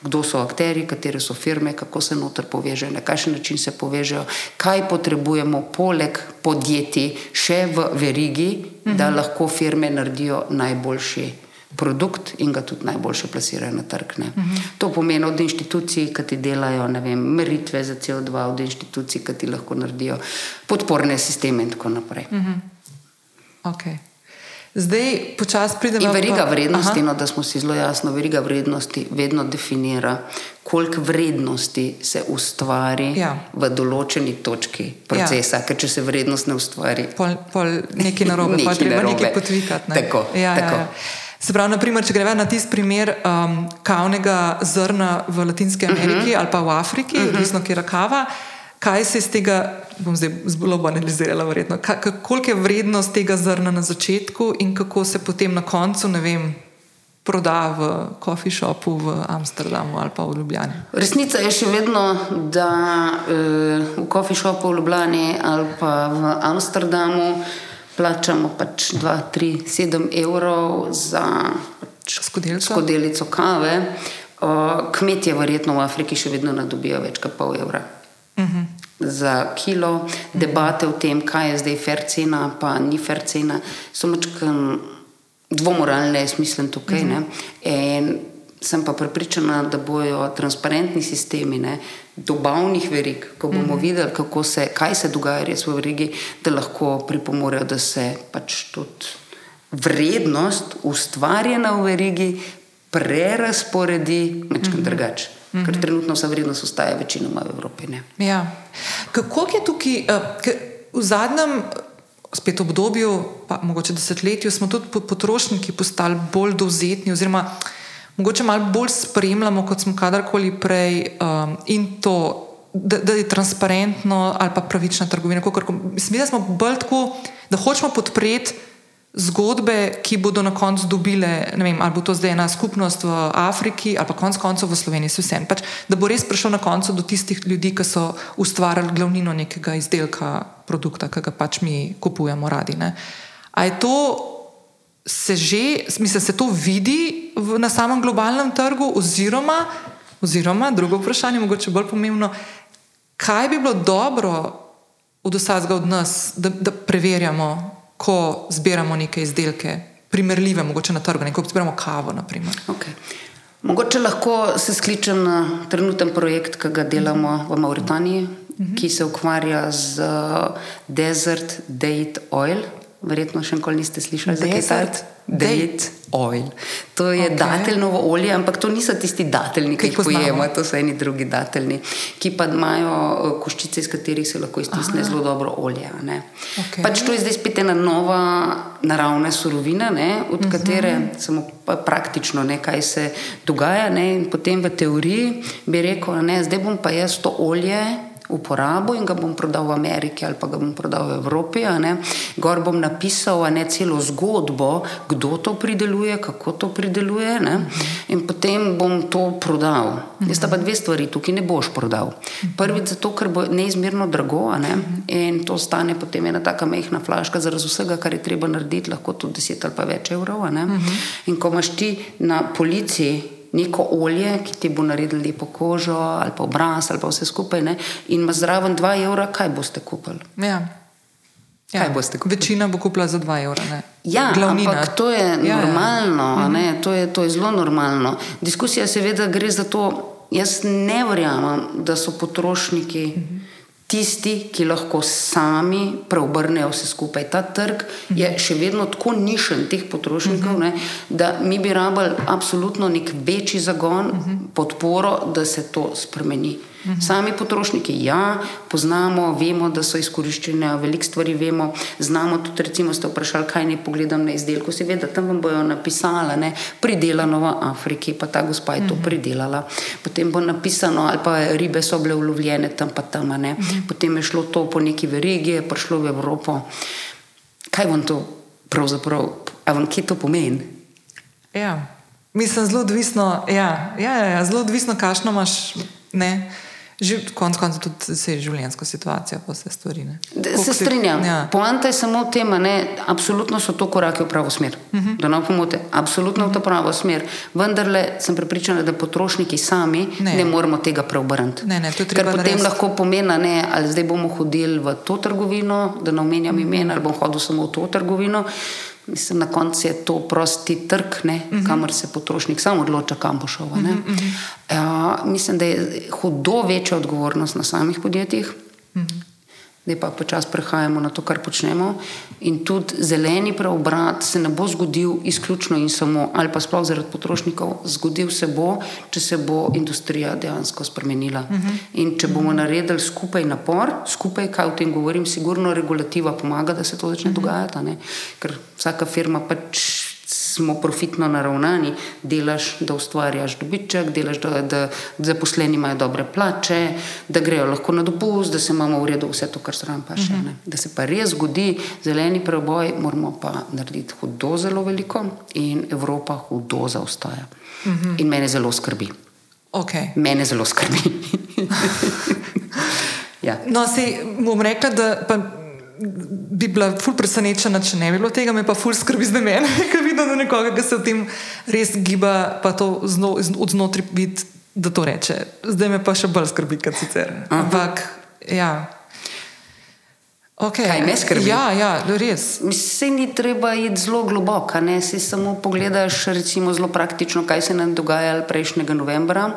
kdo so akteri, katere so firme, kako se noter povežejo, na kakšen način se povežejo, kaj potrebujemo poleg podjetij še v verigi, uh -huh. da mhm. lahko firme naredijo najboljši produkt in ga tudi najboljše plasirajo na trg. Uh mhm. -huh. To pomeni od inštitucij, ki ti delajo vem, meritve za CO2, od inštitucij, ki ti lahko naredijo podporne sisteme in tako naprej. Uh -huh. okay. Zdaj, počasi pridemo do veriga vrednosti. No, da smo si zelo jasni, veriga vrednosti vedno definira, koliko vrednosti se ustvari ja. v določeni točki procesa. Ja. Ker če se vrednost ne ustvari, pol, pol nekaj narobe, pa treba nekaj potvikati. Ne? Tako. Ja, tako. Ja, ja. Se pravi, naprimer, če gremo na tisti primer um, kavnega zrna v Latinski Ameriki uh mhm. -huh. ali pa v Afriki, mhm. odvisno, uh -huh. kje je kava kaj se iz tega, bom zdaj zelo banalizirala, verjetno, koliko je vrednost tega zrna na začetku in kako se potem na koncu, ne vem. Proda v coffee shopu v Amsterdamu ali pa v Ljubljani. Resnica je še vedno, da eh, v coffee shopu v Ljubljani ali pa v Amsterdamu plačamo pač 2, 3, 7 evrov za pač skodelico kave. Kmetje, verjetno v Afriki, še vedno nadobijo več kot pol evra. Uh -huh. Za kilo debate o tem, kaj je zdaj fair cena, pa ni fair cena, so mačkam dvomoralne, jaz mislim, tukaj. Uh -huh. sem pa prepričana, da bojo transparentni sistemi ne, dobavnih verig, ko bomo mm -hmm. videli, se, kaj se dogaja res v verigi, da lahko pripomorejo, da se pač tudi vrednost ustvarjena v verigi prerasporedi nekaj mm -hmm. drugače. Mm -hmm. Ker trenutno vsa vrednost ostaja večinoma v Evropi. Ja. Kako je tukaj uh, v zadnjem? Spet v obdobju, pa mogoče desetletju, smo tudi potrošniki postali bolj dovzetni, oziroma mogoče malo bolj spremljamo, kot smo kadarkoli prej, um, in to, da, da je transparentno ali pa pravična trgovina. Mislim, da smo bolj tako, da hočemo podpreti zgodbe, ki bodo na koncu dobile, ne vem, ali bo to zdaj ena skupnost v Afriki ali pa konec koncev v Sloveniji, vse en. Pač, da bo res prišel na koncu do tistih ljudi, ki so ustvarjali glavnino nekega izdelka, produkta, ki ga pač mi kupujemo radi. Ne. A je to se že, mislim, se to vidi v, na samem globalnem trgu, oziroma, oziroma, drugo vprašanje, mogoče bolj pomembno, kaj bi bilo dobro od vsakega od nas, da, da preverjamo, ko zbiramo neke izdelke, primerljive, mogoče na trgu, kot zbiramo kavo. Okay. Mogoče lahko se skličem na trenuten projekt, ki ga delamo v Mauritaniji, uh mhm. -huh. ki se ukvarja z Desert Date Oil. Verjetno še nikoli niste slišali za Desert Date Oil. To je okay. dateljno olje, ampak to niso tisti dateljni, ki jih pojemo, to so eni drugi dateljni, ki pa imajo eh, koščice, iz katerih se lahko iztisne zelo dobro olje. Okay. Pač to je zdaj spet ena nova naravna surovina, ne? od uh mhm. -huh. katere samo praktično nekaj se dogaja. Ne? In potem v teoriji bi rekel, da zdaj bom pa jaz to olje uporabo in ga bom prodal v Ameriki ali pa ga bom prodal v Evropi. Gor bom napisal ne, celo zgodbo, kdo to prideluje, kako to prideluje ne? in potem bom to prodal. Jaz pa dve stvari tukaj ne boš prodal. Prvič zato, ker bo neizmerno drago ne? in to stane potem ena taka mehna flaška zaradi vsega, kar je treba narediti, lahko tudi 10 ali pa več evrov. In ko imaš ti na policiji neko olje, ki ti bo naredilo lepo kožo ali pa obraz ali pa vse skupaj, ne? in ima zraven 2 evra, kaj boste kupili? Ja. Ja, večina bo kupila za 2 evra. Ja, ampak to je ja, ja. normalno, ja. Ne? To, je, to je zelo normalno. Diskusija seveda gre za to, jaz ne verjamem, da so potrošniki. -huh tisti, ki lahko sami preobrnejo vse skupaj. Ta trg je še vedno tako nišen teh potrošnikov, ne, da mi bi rabili absolutno nek večji zagon, podporo, da se to spremeni. Mhm. Sami potrošniki, ja, poznamo, vemo, da so izkoriščene, veliko stvari vemo. Znamo tudi, recimo, ste vprašali, kaj naj pogledam na izdelku. Seveda, tam vam bojo napisali, ne, pridelano v Afriki, pa ta gospa je to mhm. pridelala. Potem bo napisano, ali pa ribe so bile ulovljene tam, pa tam. Ne. Mhm. Potem je šlo to po neki verigi, je prišlo v Evropo. Kaj vam to pravzaprav, a vam kje to pomeni? Ja. Mislim, zelo odvisno, ja, ja, ja, ja, zelo odvisno, kakšno imaš. Ne. Konec koncev tudi se je življenjska situacija, pa vse stvari. Se strinjam. Ja. Poanta je samo v tem, da absolutno so to korake v pravo smer. Uh mhm. -huh. Da ne pomote, absolutno uh -huh. v to pravo smer. Vendar sem prepričana, da potrošniki sami ne, ne moremo tega preobrniti. Ker potem narediti. lahko pomeni, ne, ali zdaj bomo hodili v to trgovino, da ne omenjam imen, ali bom hodil samo v to trgovino. Mislim, na koncu je to prosti trg, uh mhm. -huh. kamor se potrošnik sam odloča, kam bo šel. Uh -huh. uh, mislim, da je hudo večja odgovornost na samih podjetjih. Uh -huh zdaj pa počasi prehajamo na to, kar počnemo. In tudi zeleni preobrat se ne bo zgodil izključno in samo, ali pa sploh zaradi potrošnikov, zgodil se bo, če se bo industrija dejansko spremenila. Uh mhm. -huh. In če bomo naredili skupaj napor, skupaj, kaj o tem govorim, sigurno regulativa pomaga, da se to začne uh mhm. -huh. dogajati. Ker vsaka firma pač smo profitno naravnani, delaš, da ustvarjaš dobiček, delaš, da, da zaposleni imajo dobre plače, da grejo lahko na dopust, da se imamo v redu vse to, kar se nam pa še ne. Da se pa res zgodi zeleni preboj, moramo pa narediti hudo zelo veliko in Evropa hudo zaostaja. In mene zelo skrbi. Okay. Mene zelo skrbi. ja. No, se bom rekla, da. Pa bi bila ful presenečena, če ne bi bilo tega, me pa ful skrbi za mene, ker vidim, da nekoga, ki se v tem res giba, pa to zno, od znotraj vidi, da to reče. Zdaj me pa še bolj skrbi, kot sicer. Ampak, ja. Okay. Kaj me skrbi? Ja, ja, res. Se ni treba iti zelo globoko, ne si samo pogledaš, recimo, zelo praktično, kaj se nam dogaja prejšnjega novembra.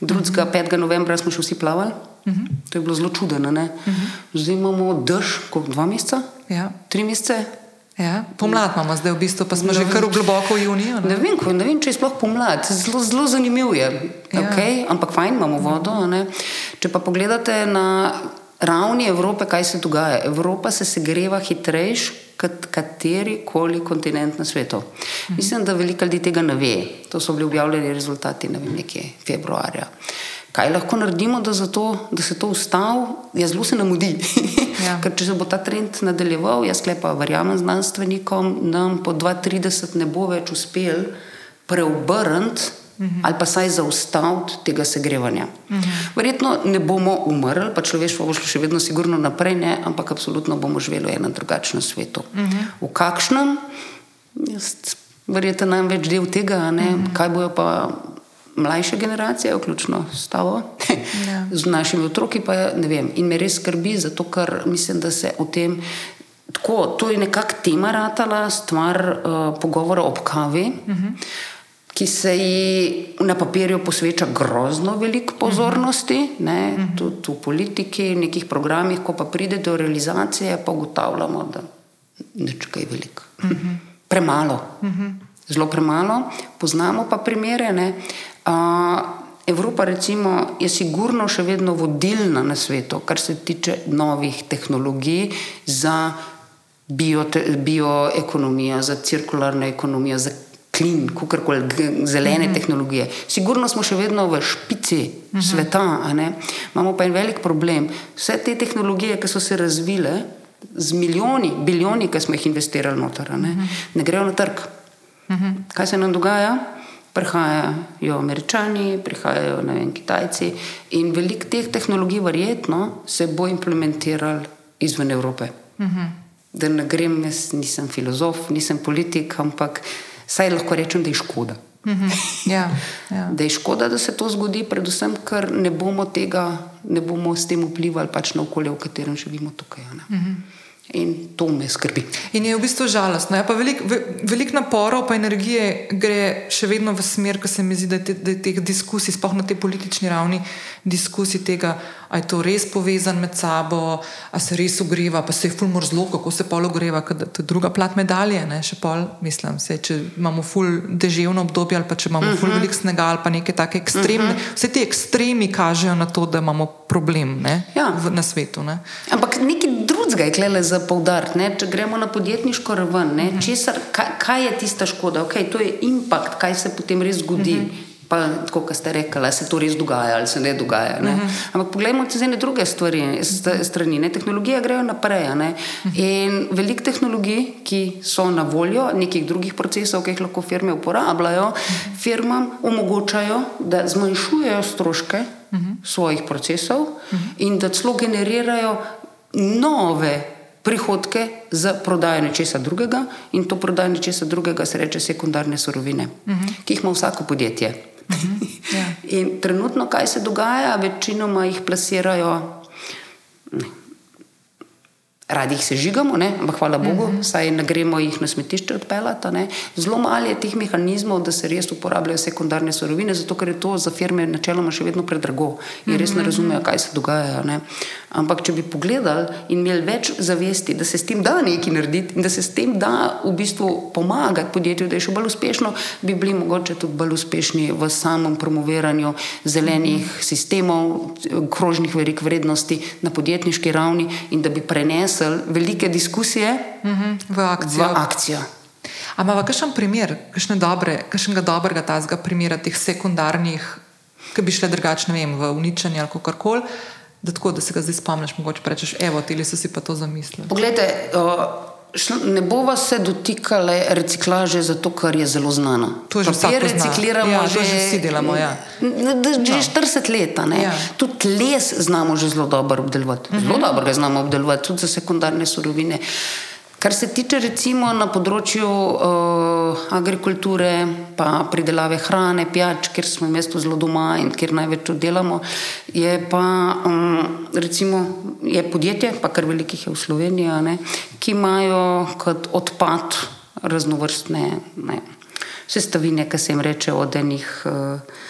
2. Uh -huh. 5. novembra smo še vsi plavali, uh -huh. to je bilo zelo čudno. Uh -huh. Zdaj imamo dež, kot dva meseca, Ja. tri mesece. Ja. Pomlad imamo zdaj, v bistvu pa smo že kar v globoko v juniju. Ne Ne? vem, ko- ne vem, če je sploh pomlad, zelo, zelo zanimiv je. Ja. Okay? Ampak fajn imamo vodo. ne. Če pa pogledate na ravni Evrope, kaj se dogaja. Evropa se segreva hitrejš kot kateri koli kontinent na svetu. Mislim, da veliko ljudi tega ne ve. To so bili objavljeni rezultati ne vem, nekje februarja. Kaj lahko naredimo, da, zato, da se to ustavi? Ja, zelo se nam mudi. Ja. Ker če se bo ta trend nadaljeval, jaz sklepam, verjamem znanstvenikom, nam po 2030 ne bo več uspel preobrniti -huh. ali pa saj zaustaviti tega segrevanja. Uh -huh. Verjetno ne bomo umrli, pa človeštvo bo šlo še vedno sigurno naprej, ne, ampak absolutno bomo živeli v enem drugačnem svetu. Uh -huh. V kakšnem? Jaz verjetno največ del tega, ne, uh -huh. kaj bojo pa. Mlajše generacije, vključno s tavo, Ja. z našimi otroki, pa ne vem. In me res skrbi, zato ker mislim, da se o tem, tako, to je nekakšna tema ratala, stvar uh, pogovora ob kavi, uh -huh. Ki se ji na papirju posveča grozno veliko pozornosti, uh -huh. tudi v politiki, v nekih programih, ko pa pride do realizacije, pa ugotavljamo, da nič kaj veliko. Uh -huh. Premalo. Uh -huh. Zelo premalo, poznamo pa primere. Ne? Uh, Evropa recimo, je sigurno še vedno vodilna na svetu, kar se tiče novih tehnologij za biote- bioekonomijo, za cirkularno ekonomijo, za klin, kakorkoli zelene mm -hmm. tehnologije. Sigurno smo še vedno v špici mm -hmm. sveta, imamo pa en velik problem. Vse te tehnologije, ki so se razvile z milijoni, bilijoni, ki smo jih investirali noter, ne, mm -hmm. ne grejo na trg. Mm -hmm. Kaj se nam dogaja? Prihajajo američani, prihajajo vem, Kitajci in veliko teh tehnologij, verjetno, se bo implementiralo izven Evrope. Uh -huh. Da ne grem, jaz nisem filozof, nisem politik, ampak saj lahko rečem, da je škoda. Uh -huh. ja, ja. Da je škoda, da se to zgodi, predvsem, ker ne bomo tega, ne bomo s tem vplivali pač na okolje, v katerem živimo tukaj. Uh -huh. In to me skrbi. In je v bistvu žalostno. Ja, Veliko velik naporov, pa energije gre še vedno v smer, ko se mi zdi, da je, te, teh diskusij, sploh na tej politični ravni, diskusij tega, ali je to res povezano med sabo, ali se res ogreva, pa se je fulmor zelo, kako se pol ogreva, ker to je druga plat medalje. Ne? Še pol, mislim, se, če imamo ful deževno obdobje ali pa če imamo uh -huh. ful velik snega ali pa neke take ekstremne. Uh -huh. Vse te ekstremi kažejo na to, da imamo problem ne? Ja. v, na svetu. Ne? Ampak nekaj drugega je klele za poudariti. Če gremo na podjetniško raven, uh -huh. česar, kaj, kaj je tista škoda? Okay, to je impact, kaj se potem res zgodi. Uh -huh. Pa, tako kot ste rekli, ali se to res dogaja ali se ne dogaja. Ne? Uh -huh. Ampak poglejmo se ene druge stvari, strani. Ne? Tehnologije grejo naprej. Uh -huh. In veliko tehnologij, ki so na voljo, nekih drugih procesov, ki jih lahko firme uporabljajo, uh -huh. firmam omogočajo, da zmanjšujejo stroške uh -huh. svojih procesov uh -huh. in da celo generirajo nove prihodke za prodajo nečesa drugega, in to prodajo nečesa drugega se reče sekundarne surovine, uh -huh. ki jih ima vsako podjetje. -huh. yeah. In trenutno, kaj se dogaja, večinoma jih plasirajo. Ne. Radi jih sežigamo, ne? ampak hvala Bogu, uh -huh. saj ne gremo jih na smetišče odpeljati. Ne? Zelo malo je teh mehanizmov, da se res uporabljajo sekundarne surovine, zato ker je to za firme načeloma še vedno predrago in res ne razumejo, kaj se dogaja. Ne? Ampak če bi pogledali in imeli več zavesti, da se s tem da nekaj narediti in da se s tem da v bistvu pomagati podjetju, da je še bolj uspešno, bi bili mogoče tudi bolj uspešni v samem promoviranju zelenih sistemov, krožnih verik vrednosti na podjetniški ravni in da bi prenesli velike diskusije uh -huh. v akcijo. V akcijo. Ampak, kakšen primer, kakšne dobre, kakšnega dobrega tazga primera teh sekundarnih, ki bi šle drugače, ne vem, v uničenje ali kako koli, da tako, da se ga zdaj spomniš, mogoče rečeš, evo, ti so si pa to zamislili. Poglejte, uh, ne bova se dotikale reciklaže, zato ker je zelo znana. To je že Papir recikliramo ja, že, že vsi delamo. Ja. Že no. 40 let. Ja. Tudi les znamo že zelo dobro obdelovati. Uh -huh. Zelo dobro ga znamo obdelovati, tudi za sekundarne surovine. Kar se tiče recimo na področju uh, agrikulture, pa pridelave hrane, pijač, kjer smo v mestu zelo doma in kjer največ delamo, je pa um, recimo je podjetje, pa kar velikih je v Sloveniji, ne, ki imajo kot odpad raznovrstne ne, sestavine, ki se jim reče od enih. Uh,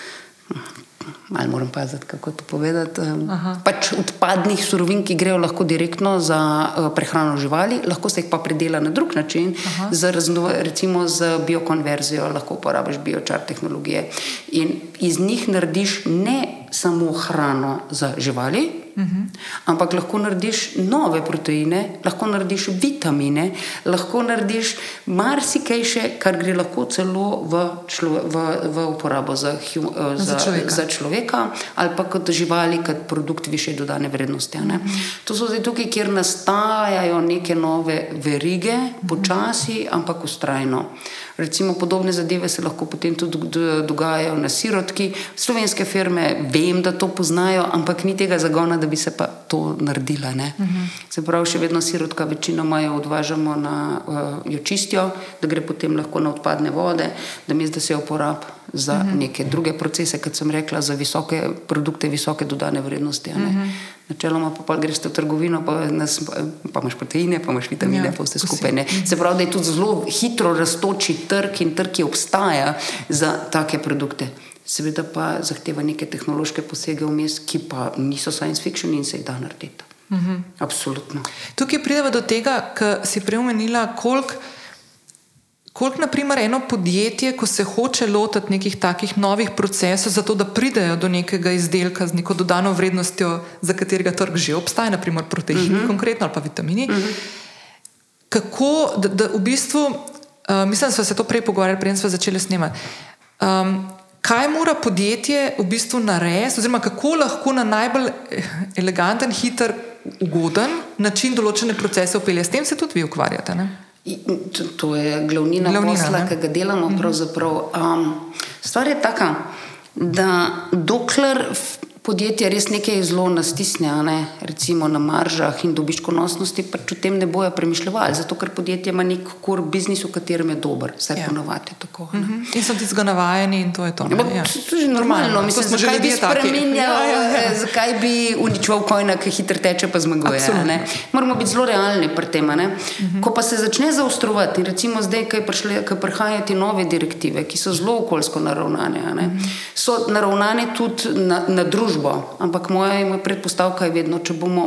malo moram paziti, kako to povedati. Pač odpadnih surovin, ki grejo lahko direktno za uh, prehrano živali, lahko se jih pa predela na drug način, z razno, recimo z biokonverzijo, lahko uporabiš biočar tehnologije in iz njih narediš ne samo hrano za živali. Uh -huh. Ampak lahko narediš nove proteine, lahko narediš vitamine, lahko narediš marsikaj še, kar gre lahko celo v, člo, v, v uporabo za, uh, za, za, človeka. za človeka ali pa kot živali, kot produkt više dodane vrednosti. Uh -huh. To so zdaj tukaj, kjer nastajajo neke nove verige, uh počasi, ampak ustrajno. Recimo podobne zadeve se lahko potem tudi dogajajo na sirotki. Slovenske firme vem, da to poznajo, ampak ni tega zagona, da bi se pa to naredila. Uh mhm. -huh. Se pravi, še vedno sirotka večinoma jo odvažamo na uh, jo čistijo, da gre potem lahko na odpadne vode, da mi zdaj se jo uporablja za uh mhm. -huh. neke druge procese, kot sem rekla, za visoke produkte, visoke dodane vrednosti. Uh mhm. -huh. Načeloma pa, pa greš v trgovino, pa, nas, pa imaš proteine, pa imaš vitamine, ja, pa vse skupaj. Ne. Se pravi, da je tudi zelo hitro raztoči trg in trg, ki obstaja za take produkte. Seveda pa zahteva neke tehnološke posege vmes, ki pa niso science fiction in se jih da narediti. Uh -huh. Absolutno. Tukaj pridemo do tega, kar si preomenila, koliko. Koliko, na primer, eno podjetje, ko se hoče lotiti nekih takih novih procesov, zato da pridejo do nekega izdelka z neko dodano vrednostjo, za katerega trg že obstaja, naprimer proteini, uh mhm. -huh. konkretno ali pa vitamini, uh mhm. -huh. kako, da, da v bistvu, uh, mislim, da smo se to prej pogovarjali, preden smo začeli snemati. Um, kaj mora podjetje v bistvu narediti, oziroma kako lahko na najbolj eh, eleganten, hiter, ugoden način določene procese upelje? S tem se tudi vi ukvarjate. Ne? To je glavnina, glavnina posla, ki ga delamo. Mhm. Um, stvar je taka, da dokler podjetja res nekaj zelo nastisne, ne? recimo na maržah in dobičkonosnosti, pač o tem ne bojo premišljali, zato ker podjetje ima nek kor biznis, v katerem je dober, vse ja. ponovadi tako. Uh mhm. -huh. In so ti zgo navajeni in to je to. Ja, ja. To je normalno, mislim, smo že ljudje spremenjali, ja, ja, ja. Eh, zakaj bi uničeval kojna, ki hitro teče, pa zmaguje. Moramo biti zelo realni pri tem. Mhm. -huh. Ko pa se začne zaostrovati, recimo zdaj, ko prihajajo ti nove direktive, ki so zelo okoljsko naravnane, uh -huh. so naravnane tudi na, na družbo družbo. Ampak moja predpostavka je vedno, če bomo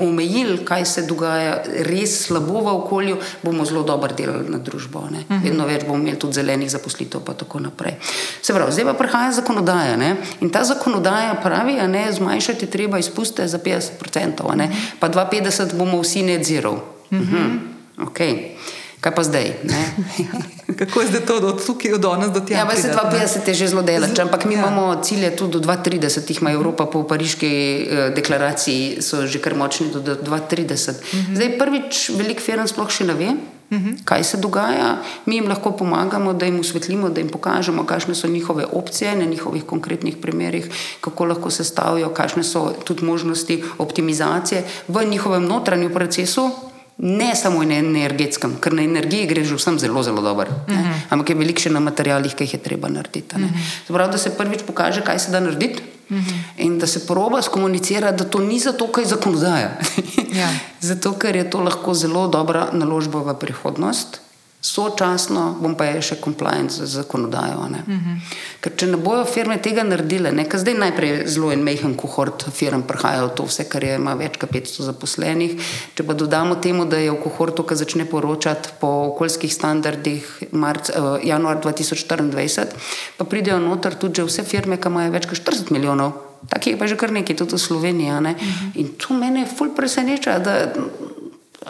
omejili, kaj se dogaja res slabo v okolju, bomo zelo dobro delali na družbo. Uh mhm. -huh. Vedno več bomo imeli tudi zelenih zaposlitev, pa tako naprej. Se pravi, zdaj pa prihaja zakonodaja ne? in ta zakonodaja pravi, da zmanjšati treba izpuste za 50%, uh -huh. pa 250 bomo vsi net zero. Uh -huh. Uh -huh. okay. Kaj pa zdaj? Kako je zdaj to, od tukaj do danes do tega? Ja, 52 je že zelo delač, ampak mi ja. imamo cilje tudi do 2030, jih ima Evropa po pariški eh, deklaraciji, so že kar močni do 2030. Mhm. Zdaj prvič velik firm sploh še ne ve. Mhm. Kaj se dogaja, mi jim lahko pomagamo, da jim osvetlimo, da jim pokažemo, kakšne so njihove opcije na njihovih konkretnih primerih, kako lahko se stavijo, kakšne so tudi možnosti optimizacije v njihovem notranjem procesu, ne samo na energetskem, ker na energiji gre že vsem zelo, zelo dobro, uh mhm. -huh. ampak je veliko še na materijalih, ki jih je treba narediti. Uh. -huh. Prav, da se prvič pokaže, kaj se da narediti. Uh mhm. -huh. In da se proba skomunicirati, da to ni zato, ker je zakonodaja. ja. zato, ker je to lahko zelo dobra naložba v prihodnost sočasno bom pa še compliance z zakonodajo. Uh -huh. Ker če ne bojo firme tega naredile, ker zdaj najprej zelo en mehen kohort firm prihaja v to vse, kar je, ima več kot 500 zaposlenih. Če pa dodamo temu, da je v kohortu, ki začne poročati po okoljskih standardih marc, uh, januar 2024, pa pridejo noter tudi vse firme, ki imajo več kot 40 milijonov. Takih je pa že kar nekaj, tudi v Sloveniji. Uh -huh. In to mene ful preseneča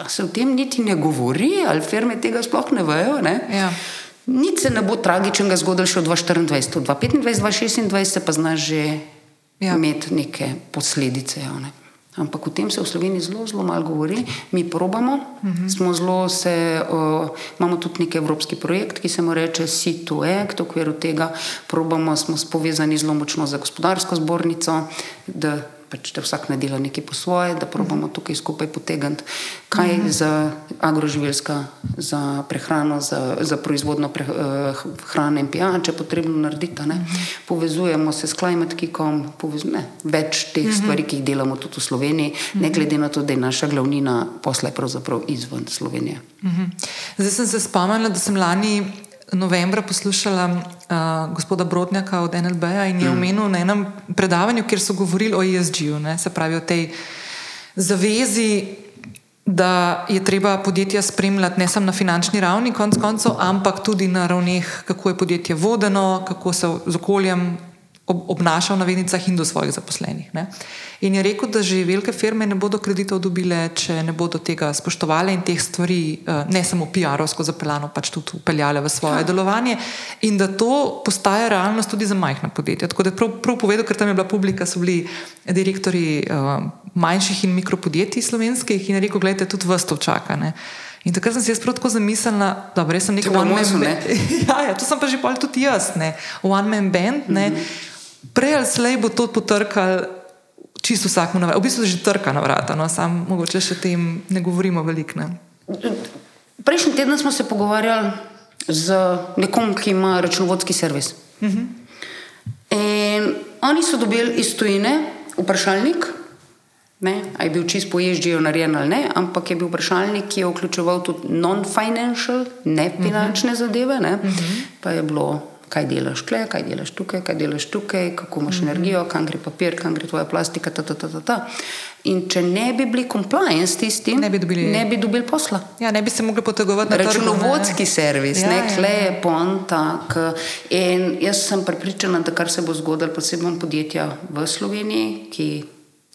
se o tem niti ne govori, ali firme tega sploh ne vejo. Ne? Ja. Nič se ne bo tragičnega zgodilo še v 2024, v 2025, 2026 pa znaš že ja. imeti neke posledice. Ja, Ampak o tem se v Sloveniji zelo, zelo malo govori, mi probamo. Uh mhm. -huh. zelo se, uh, imamo tudi neki evropski projekt, ki se mu reče C2Act, v okviru tega probamo, smo povezani zelo močno za gospodarsko zbornico, da pač, da vsak ne dela nekaj po svoje, da probamo tukaj skupaj potegniti, kaj je za agroživilska, za prehrano, za, za proizvodno pre, uh, hrane in pijače potrebno narediti. Ne? Povezujemo se s Climate Kickom, ne, več teh stvari, ki jih delamo tudi v Sloveniji, ne glede na to, da je naša glavnina posla pravzaprav izven Slovenije. Zdaj sem se spomnila, da sem lani novembra poslušala uh, gospoda Brodnjaka od NLB-ja in je mm. omenil na enem predavanju, kjer so govorili o ESG-u, se pravi o tej zavezi, da je treba podjetja spremljati ne samo na finančni ravni, konc koncev, ampak tudi na ravneh, kako je podjetje vodeno, kako se z okoljem obnaša v navednicah in do svojih zaposlenih. Ne? In je rekel, da že velike firme ne bodo kreditov dobile, če ne bodo tega spoštovali in teh stvari eh, ne samo PR-ovsko zapeljano, pač tudi upeljale v svoje ja. delovanje, in da to postaja realnost tudi za majhna podjetja. Tako da prav, prav povedal, ker tam je bila publika, so bili direktori uh, manjših in mikropodjetij slovenskih in je rekel, gledajte, tudi vas to čaka. Ne? In takrat sem si jaz prav tako zamislila, da res sem nek one-man band. ja, ja, to sem pa že pol tudi jaz, one-man band. Mm -hmm. Prej ali slej bo to potrkal čisto vsakmu na vrata. V bistvu že trka na vrata, no, sam mogoče še tem ne govorimo veliko. Ne. Prejšnji teden smo se pogovarjali z nekom, ki ima računovodski servis. Uh -huh. In oni so dobili iz tujine vprašalnik, ne, a je bil čist po ježdžijo narejen ali ne, ampak je bil vprašalnik, ki je vključeval tudi non-financial, ne finančne uh -huh. zadeve, ne, uh -huh. pa je bilo kaj delaš tukaj, kaj delaš tukaj, kaj delaš tukaj, kako imaš mm -hmm. energijo, kam gre papir, kam gre tvoja plastika. Ta, ta, ta, ta, ta. In če ne bi bili compliant s tistim, ne bi dobili, ne bi dobili posla. Ja, ne bi se mogli potegovati na računovodski servis, ja, ne kle je ponta. In jaz sem prepričana, da kar se bo zgodilo, posebno podjetja v Sloveniji, ki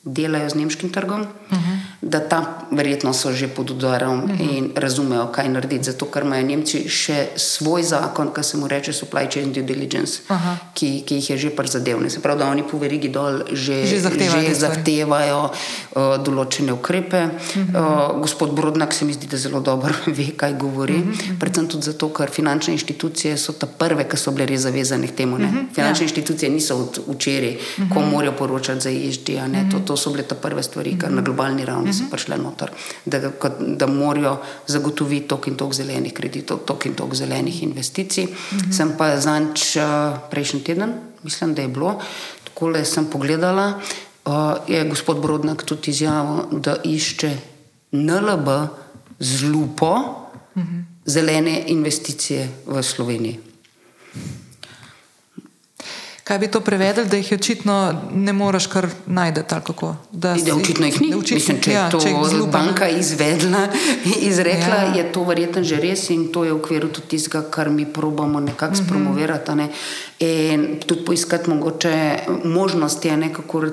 delajo z nemškim trgom, uh -huh. Da tam verjetno so že pod udarom uh -huh. in razumejo, kaj narediti. Zato, ker imajo Nemci še svoj zakon, ki se mu reče supply chain due diligence, uh -huh. ki, ki jih je že prizadevni. Se pravi, da oni po verigi dol že, že zahtevajo, že zahtevajo uh, določene ukrepe. Uh -huh. uh, gospod Brodnak se mi zdi, da zelo dobro ve, kaj govori. Uh -huh. Predvsem tudi zato, ker finančne inštitucije so ta prve, ki so bile res zavezane k temu. Uh -huh. Finančne ja. inštitucije niso od včeraj, uh -huh. ko morajo poročati za ježdi to so bile te prve stvari, kar na mhm. globalni ravni so mhm. prišle noter, da, da morajo zagotoviti tok in tok zelenih kreditov, tok in tok zelenih investicij. Mhm. Sem pa zanč eh, prejšnji teden, mislim, da je bilo, tako le sem pogledala, uh, je gospod Brodnak tudi izjavil, da išče NLB z lupo zelene investicije v Sloveniji. Kaj bi to prevedel, da jih očitno ne moreš kar najti tako? Da, si, da očitno jih ni. Očitno, Mislim, če ja, je to če banka izvedla, izrekla, ja. je to verjetno že res in to je v okviru tudi tistega, kar mi probamo nekako mhm. spromovirati. Ne? In tudi poiskati mogoče možnosti, ne, kako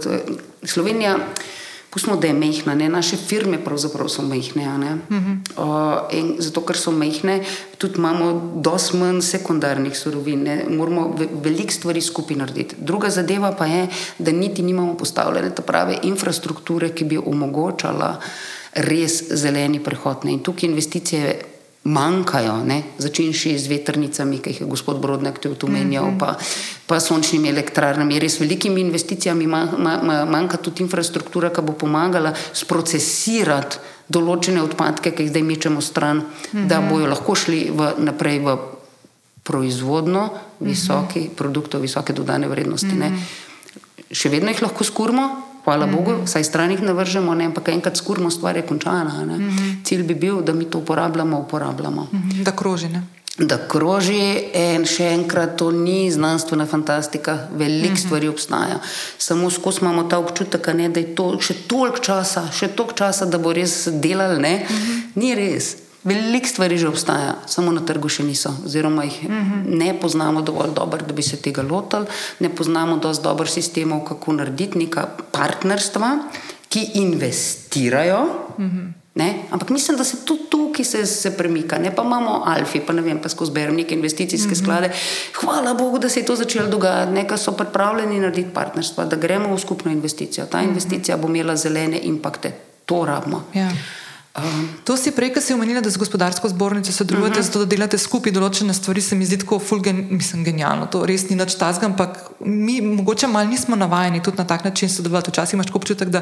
Slovenija. Pustimo, da je mehna, ne? naše firme pravzaprav so mehne. Uh -huh. uh, zato, ker so mehne, tudi imamo dosti manj sekundarnih surovin, ne? moramo ve veliko stvari skupaj narediti. Druga zadeva pa je, da niti nimamo postavljene te prave infrastrukture, ki bi omogočala res zeleni prehod. Ne? In tukaj investicije manjkajo, začenši z vetrnicami, ki jih je gospod Brodnek tu omenjal, mm -hmm. pa, pa sončnimi elektrarnami. Res velikimi investicijami manjka tudi infrastruktura, ki bo pomagala sprocesirati določene odpadke, ki jih zdaj mečemo stran, mm -hmm. da bojo lahko šli v, naprej v proizvodno visoki mm -hmm. produktov, visoke dodane vrednosti. Mm -hmm. Še vedno jih lahko skurmo, hvala mm -hmm. Bogu, saj stran jih ne vržemo, ne, ampak enkrat skurmo stvar je končana. Mm -hmm. Cilj bi bil, da mi to uporabljamo, uporabljamo. Mm -hmm. Da kroži. Ne? Da kroži in še enkrat, to ni znanstvena fantastika, veliko mm -hmm. stvari obstaja. Samo skozi imamo ta občutek, ne, da je to še toliko časa, še toliko časa, da bo res delal. Mm -hmm. Ni res. Veliko stvari že obstaja, samo na trgu še niso, oziroma jih uh mhm. -huh. ne poznamo dovolj dobro, da bi se tega lotili, ne poznamo dovolj dobro sistemov, kako narediti neka partnerstva, ki investirajo. Uh mhm. -huh. Ampak mislim, da se tudi tukaj se, se premika, ne pa imamo Alfi, pa ne vem, pa skozi berem neke investicijske mhm. -huh. sklade. Hvala Bogu, da se je to začelo dogajati, nekaj so pripravljeni narediti partnerstva, da gremo v skupno investicijo. Ta investicija bo imela zelene impakte, to rabimo. Ja. Um, To si prej, ko si omenila, da z gospodarsko zbornico sodelujete, uh -huh. zato da delate skupaj določene stvari, se mi zdi tako fulgen, mislim, genialno. To res ni nič tazga, ampak mi mogoče malo nismo navajeni tudi na tak način sodelovati. Včasih imaš občutek, da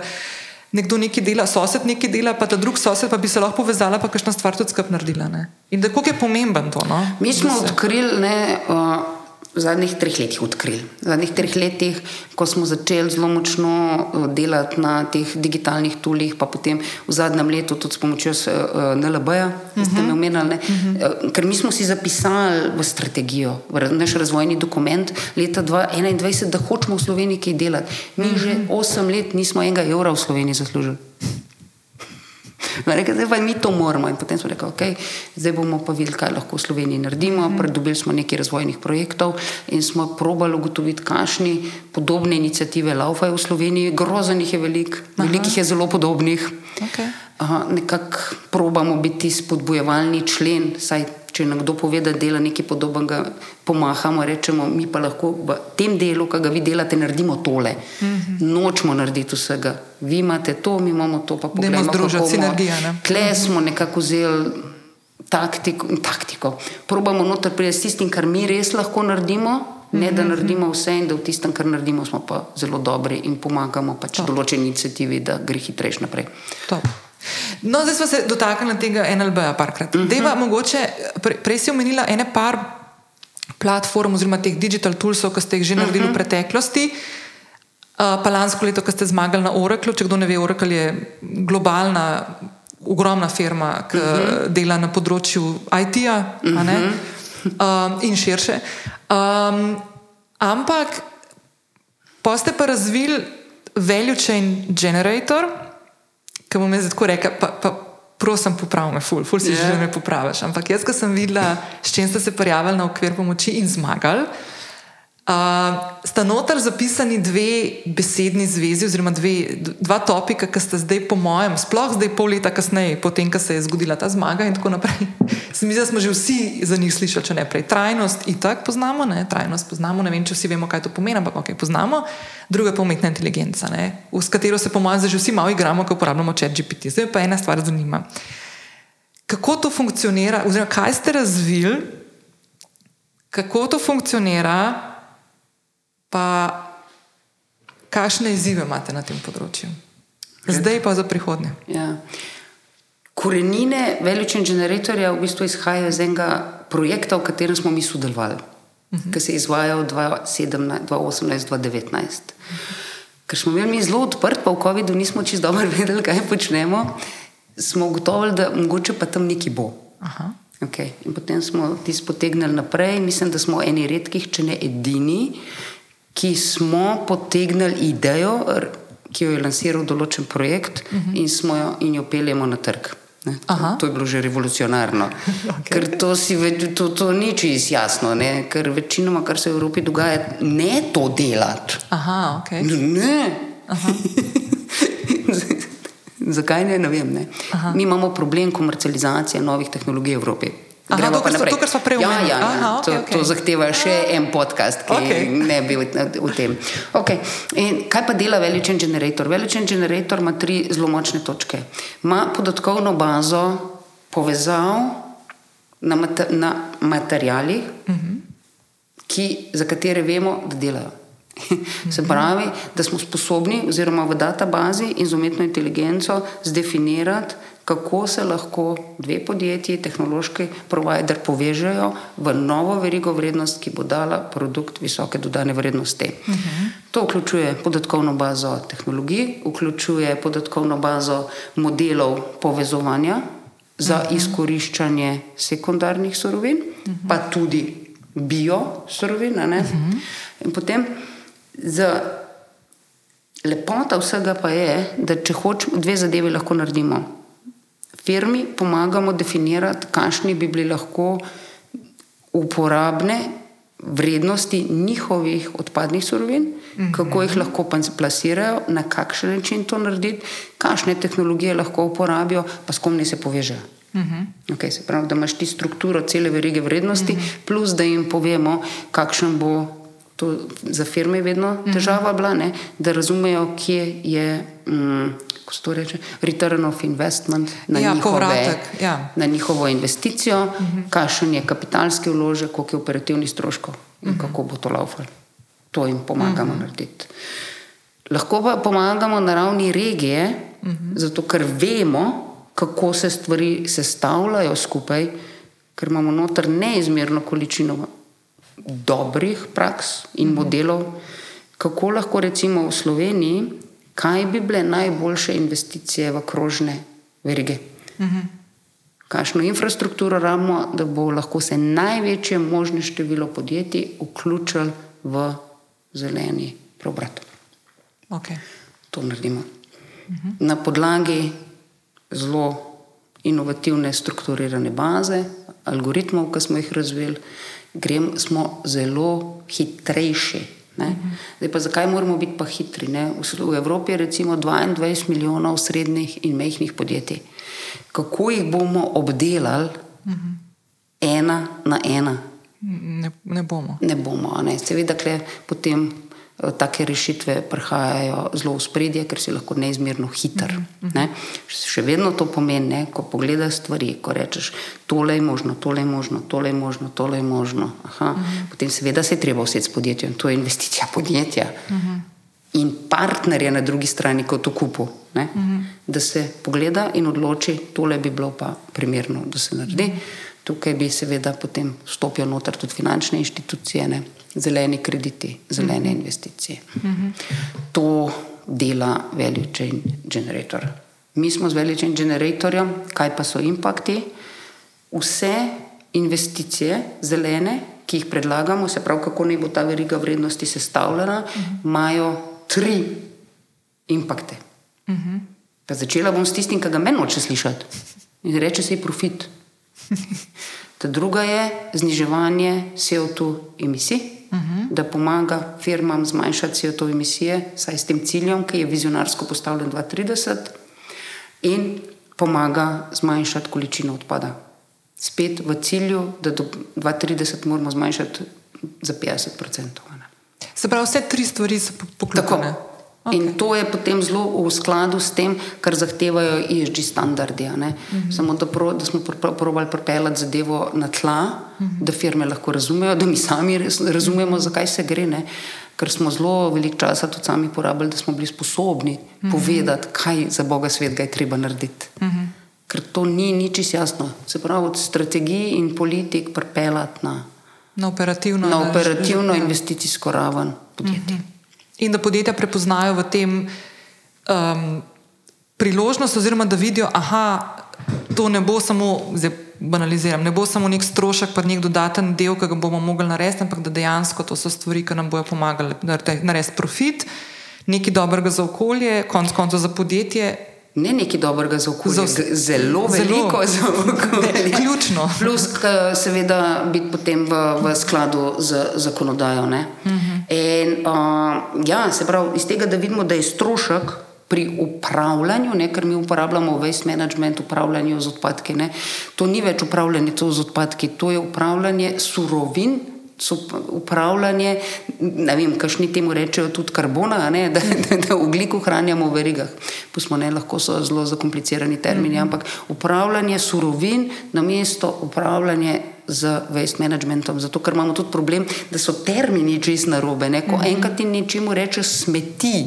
nekdo nekaj dela, sosed nekaj dela, pa ta drug sosed pa bi se lahko povezala, pa kakšna stvar tudi skup naredila. Ne? In da koliko je pomemben to. No? Mi smo odkrili, ne, uh, v zadnjih treh letih odkrili. V zadnjih treh letih, ko smo začeli zelo močno uh, delati na teh digitalnih tulih, pa potem v zadnjem letu tudi s pomočjo uh, NLB-ja, ki ste me omenili, ne, uh, ker mi smo si zapisali v strategijo, v naš razvojni dokument leta 2021, da hočemo v Sloveniji kaj delati. Mi že osem let nismo enega evra v Sloveniji zaslužili. Rekel, zdaj pa mi to moramo. In potem smo rekli, okay, zdaj bomo pa videli, kaj lahko v Sloveniji naredimo. Mm. Pridobili smo nekaj razvojnih projektov in smo probali ugotoviti, kakšne podobne inicijative laufajo v Sloveniji. Grozen jih je veliko, velikih je zelo podobnih. Okej. Aha, Nekako probamo biti spodbujevalni člen, saj če nekdo pove, da dela nekaj podobnega, pomahamo, rečemo, mi pa lahko v tem delu, ki ga vi delate, naredimo tole. Mm -hmm. Nočemo narediti vsega. Vi imate to, mi imamo to, pa poglejmo, združiti kako bomo- sinergija, ne? Tle smo nekako vzeli taktiko, taktiko. Probamo noter priti s tistim, kar mi res lahko naredimo, ne da naredimo vse in da v tistem, kar naredimo, smo pa zelo dobri in pomagamo pač določeni iniciativi, da gre hitrejš naprej. Top. No, zdaj smo se dotaknili tega NLB-ja parkrat. Uh -huh. Deva, mogoče, pre, prej si omenila ene par platform oziroma teh digital toolsov, ki ste jih že naredili uh -huh. v preteklosti. Uh, pa lansko leto, ko ste zmagali na Oraclu, če kdo ne ve, Oracle je globalna, ogromna firma, ki uh -huh. dela na področju IT-ja uh -huh. um, in širše. Um, ampak pa ste pa razvili value chain generator, ki bom jaz tako rekel, pa, pa prosim, popravi me, ful, ful si yeah. Ja. že, da me popraviš. Ampak jaz, ko sem videla, s čim ste se prijavili na okvir pomoči in zmagali, uh, sta noter zapisani dve besedni zvezi, oziroma dve, dva topika, ki sta zdaj, po mojem, sploh zdaj pol leta kasneje, potem, ko se je zgodila ta zmaga in tako naprej. Se mi zdi, da smo že vsi za njih slišali, če ne prej. Trajnost itak poznamo, ne? trajnost poznamo, ne vem, če vsi vemo, kaj to pomeni, ampak ok, poznamo. Druga pa umetna inteligenca, ne? s katero se po mojem zdaj že vsi malo igramo, ko uporabljamo chat GPT. Zdaj pa ena stvar zanima. Kako to funkcionira, oziroma kaj ste razvili, kako to funkcionira, pa kakšne izzive imate na tem področju? Zdaj pa za prihodnje. Ja. Korenine Veličen generatorja v bistvu izhajajo iz enega projekta, v katerem smo mi sodelovali, uh -huh. ki se je izvajal 2018-2019. Ker smo mi zelo odprti, pa v COVID-u nismo čisto dobro vedeli, kaj počnemo, smo ugotovili, da mogoče pa tam nekaj bo. Aha. Okay. In potem smo ti potegnili naprej. Mislim, da smo eni redkih, če ne edini, ki smo potegnili idejo, ki jo je lansiral določen projekt uh -huh. in, smo jo, in jo peljemo na trg. Ne, to, Aha. to je bilo že revolucionarno. okay. Ker to, ve- to, to ni čisto jasno, ne? ker večinoma, kar se v Evropi dogaja, ne to delati. Aha, ok. Ne. Zakaj ne, ne vem. Ne. Mi imamo problem komercializacije novih tehnologij v Evropi. Aha, to, kar naprej. to, kar sva prej ja, omenili. ja, ja. Aha, to, okej. to zahteva še en podcast, ki Okej. ne bi v, tem. Okay. In kaj pa dela Veličen generator? Veličen generator ima tri zelo močne točke. Ima podatkovno bazo povezav na, mate, na materialih, uh -huh. ki, za katere vemo, da delajo. Se pravi, da smo sposobni, oziroma v databazi in z umetno inteligenco, zdefinirati, kako se lahko dve podjetji, tehnološki provider, povežejo v novo verigo vrednost, ki bo dala produkt visoke dodane vrednosti. Uh -huh. To vključuje podatkovno bazo tehnologij, vključuje podatkovno bazo modelov povezovanja za uh -huh. izkoriščanje sekundarnih surovin, uh -huh. pa tudi bio surovin. a ne. In potem za lepota vsega pa je, da če hočemo, dve zadevi lahko naredimo. Firmi pomagamo definirati, kakšni bi bili lahko uporabne vrednosti njihovih odpadnih surovin, mm -hmm. kako jih lahko pa- plasirajo, na kakšen način to narediti, kakšne tehnologije lahko uporabijo, pa s kom naj se povežejo. Mm -hmm. okay, se pravi, da imaš ti strukturo cele verige vrednosti, mm -hmm. plus da jim povemo, kakšen bo To za firme je vedno težava bila, ne, da razumejo, kje je. Mm, Ko se to reče, return of investment na, Ja, njihove, povratek, ja. na njihovo investicijo, uh -huh. kakšen je kapitalski vložek, koliko je operativnih stroškov in uh -huh. kako bo to laufalo. To jim pomagamo uh -huh. narediti. Lahko pa pomagamo na ravni regije, uh -huh. zato ker vemo, kako se stvari sestavljajo skupaj, ker imamo noter neizmerno količino dobrih praks in modelov, kako lahko recimo v Sloveniji, kaj bi bile najboljše investicije v krožne verige. Kakšno infrastrukturo rabimo, da bo lahko se največje možne število podjetij vključilo v zeleni preobrat. Okay. To naredimo. Na podlagi zelo inovativne, strukturirane baze, algoritmov, ki smo jih razvili, grem, smo zelo hitrejši. Ne? Zdaj pa zakaj moramo biti pa hitri? Ne? V Evropi je recimo 22 milijonov srednjih in mehkih podjetij. Kako jih bomo obdelali ena na ena? Ne, ne bomo. Ne bomo. Ne? Seveda, potem take rešitve prihajajo zelo v spredje, ker si lahko neizmerno hiter. Ne? Še vedno to pomeni, ne? ko pogledaš stvari, ko rečeš, tole je možno, tole je možno, tole je možno, tole je možno. Aha. Potem seveda se je treba vseti s podjetjem, to je investicija podjetja. In partnerja na drugi strani, kot to kupu, ne? da se pogleda in odloči, tole bi bilo pa primerno, da se naredi. Tukaj bi seveda potem stopijo noter tudi finančne inštitucije, ne? Zeleni krediti, zelene investicije. To dela value chain generator. Mi smo z value chain generatorjem, kaj pa so impakti? Vse investicije zelene, ki jih predlagamo, se pravi, kako naj bo ta veriga vrednosti sestavljena, imajo tri impakte. Pa začela bom s tistim, ki ga meni noče slišati. In reče se je profit. Ta druga je zniževanje CO2 emisij, uh -huh. da pomaga firmam zmanjšati CO2 emisije, saj s tem ciljem, ki je vizionarsko postavljen 2030, in pomaga zmanjšati količino odpada. Spet v cilju, da do 2030 moramo zmanjšati za 50%. ne. Se pravi, vse tri stvari so poklopljene. Okay. In to je potem zelo v skladu s tem, kar zahtevajo ESG standardi. a ne. Samo da, pro, da smo pr- probali pripeljati zadevo na tla, da firme lahko razumejo, da mi sami res razumemo, zakaj se gre. Ne. Ker smo zelo veliko časa tudi sami porabili, da smo bili sposobni povedati, kaj za Boga svet je treba narediti. Ker to ni nič jasno. Se pravi, od strategij in politik pripeljati na, Na operativno. na operativno investicijsko raven podjetij. In da podjetja prepoznajo v tem um, priložnost, oziroma da vidijo, da to ne bo samo, zdaj banaliziram, ne bo samo nek strošek, pa nek dodaten del, ki ga bomo mogli narediti, ampak da dejansko to so stvari, ki nam bodo pomagale narediti profit, nekaj dobrega za okolje, konec koncev za podjetje. Ne nekaj dobrega za okolje, Za zelo, zelo veliko za okolje. Ključno. Plus, seveda, biti potem v, v skladu z zakonodajo. Uh -huh. In, uh, ja, se pravi, iz tega, da vidimo, da je strošek pri upravljanju, ne, ker mi uporabljamo waste management, upravljanje z odpadki. Ne, to ni več upravljanje to z odpadki, to je upravljanje surovin. Upravljanje, ne vem, kakšni temu rečejo tudi karbona, ne, da, da, da ugljik ohranjamo v verigah. Pustimo, ne, lahko so zelo zakomplicirani termini, -hmm. ampak upravljanje surovin na mesto upravljanje z waste managementom. Zato, ker imamo tudi problem, da so termini čist narobe. Ne? Ko mm -hmm. enkrat ti nečemu rečeš smeti.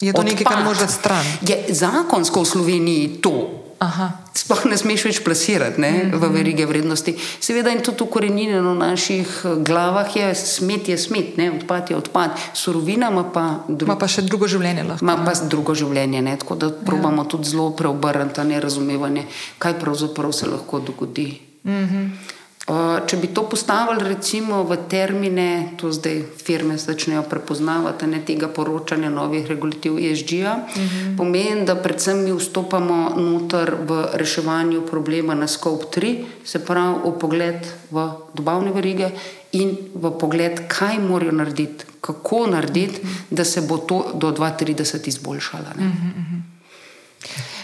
Je to nekaj, kar odpad, moraš stran. Je zakonsko v Sloveniji to. Aha. Sploh ne smeš več plasirati ne, mm -hmm. v verige vrednosti. Seveda, in tudi ukorenjeno v naših eh, glavah je smet, je smet, ne, odpad je odpad, surovina ima pa drugo. Ma pa še drugo življenje lahko. Ima pa drugo življenje, ne? tako da probamo ja. tudi zelo preobrniti ta nerazumevanje, kaj pravzaprav se lahko dogodi. Mm -hmm. Uh, če bi to postavili recimo v termine, to zdaj firme začnejo prepoznavati, ne tega poročanja novih regulativ ESG-ja, mm -hmm. pomeni, da predvsem mi vstopamo noter v reševanju problema na scope 3, se pravi v pogled v dobavne verige in v pogled, kaj morajo narediti, kako narediti, da se bo to do 2030 izboljšalo. ne.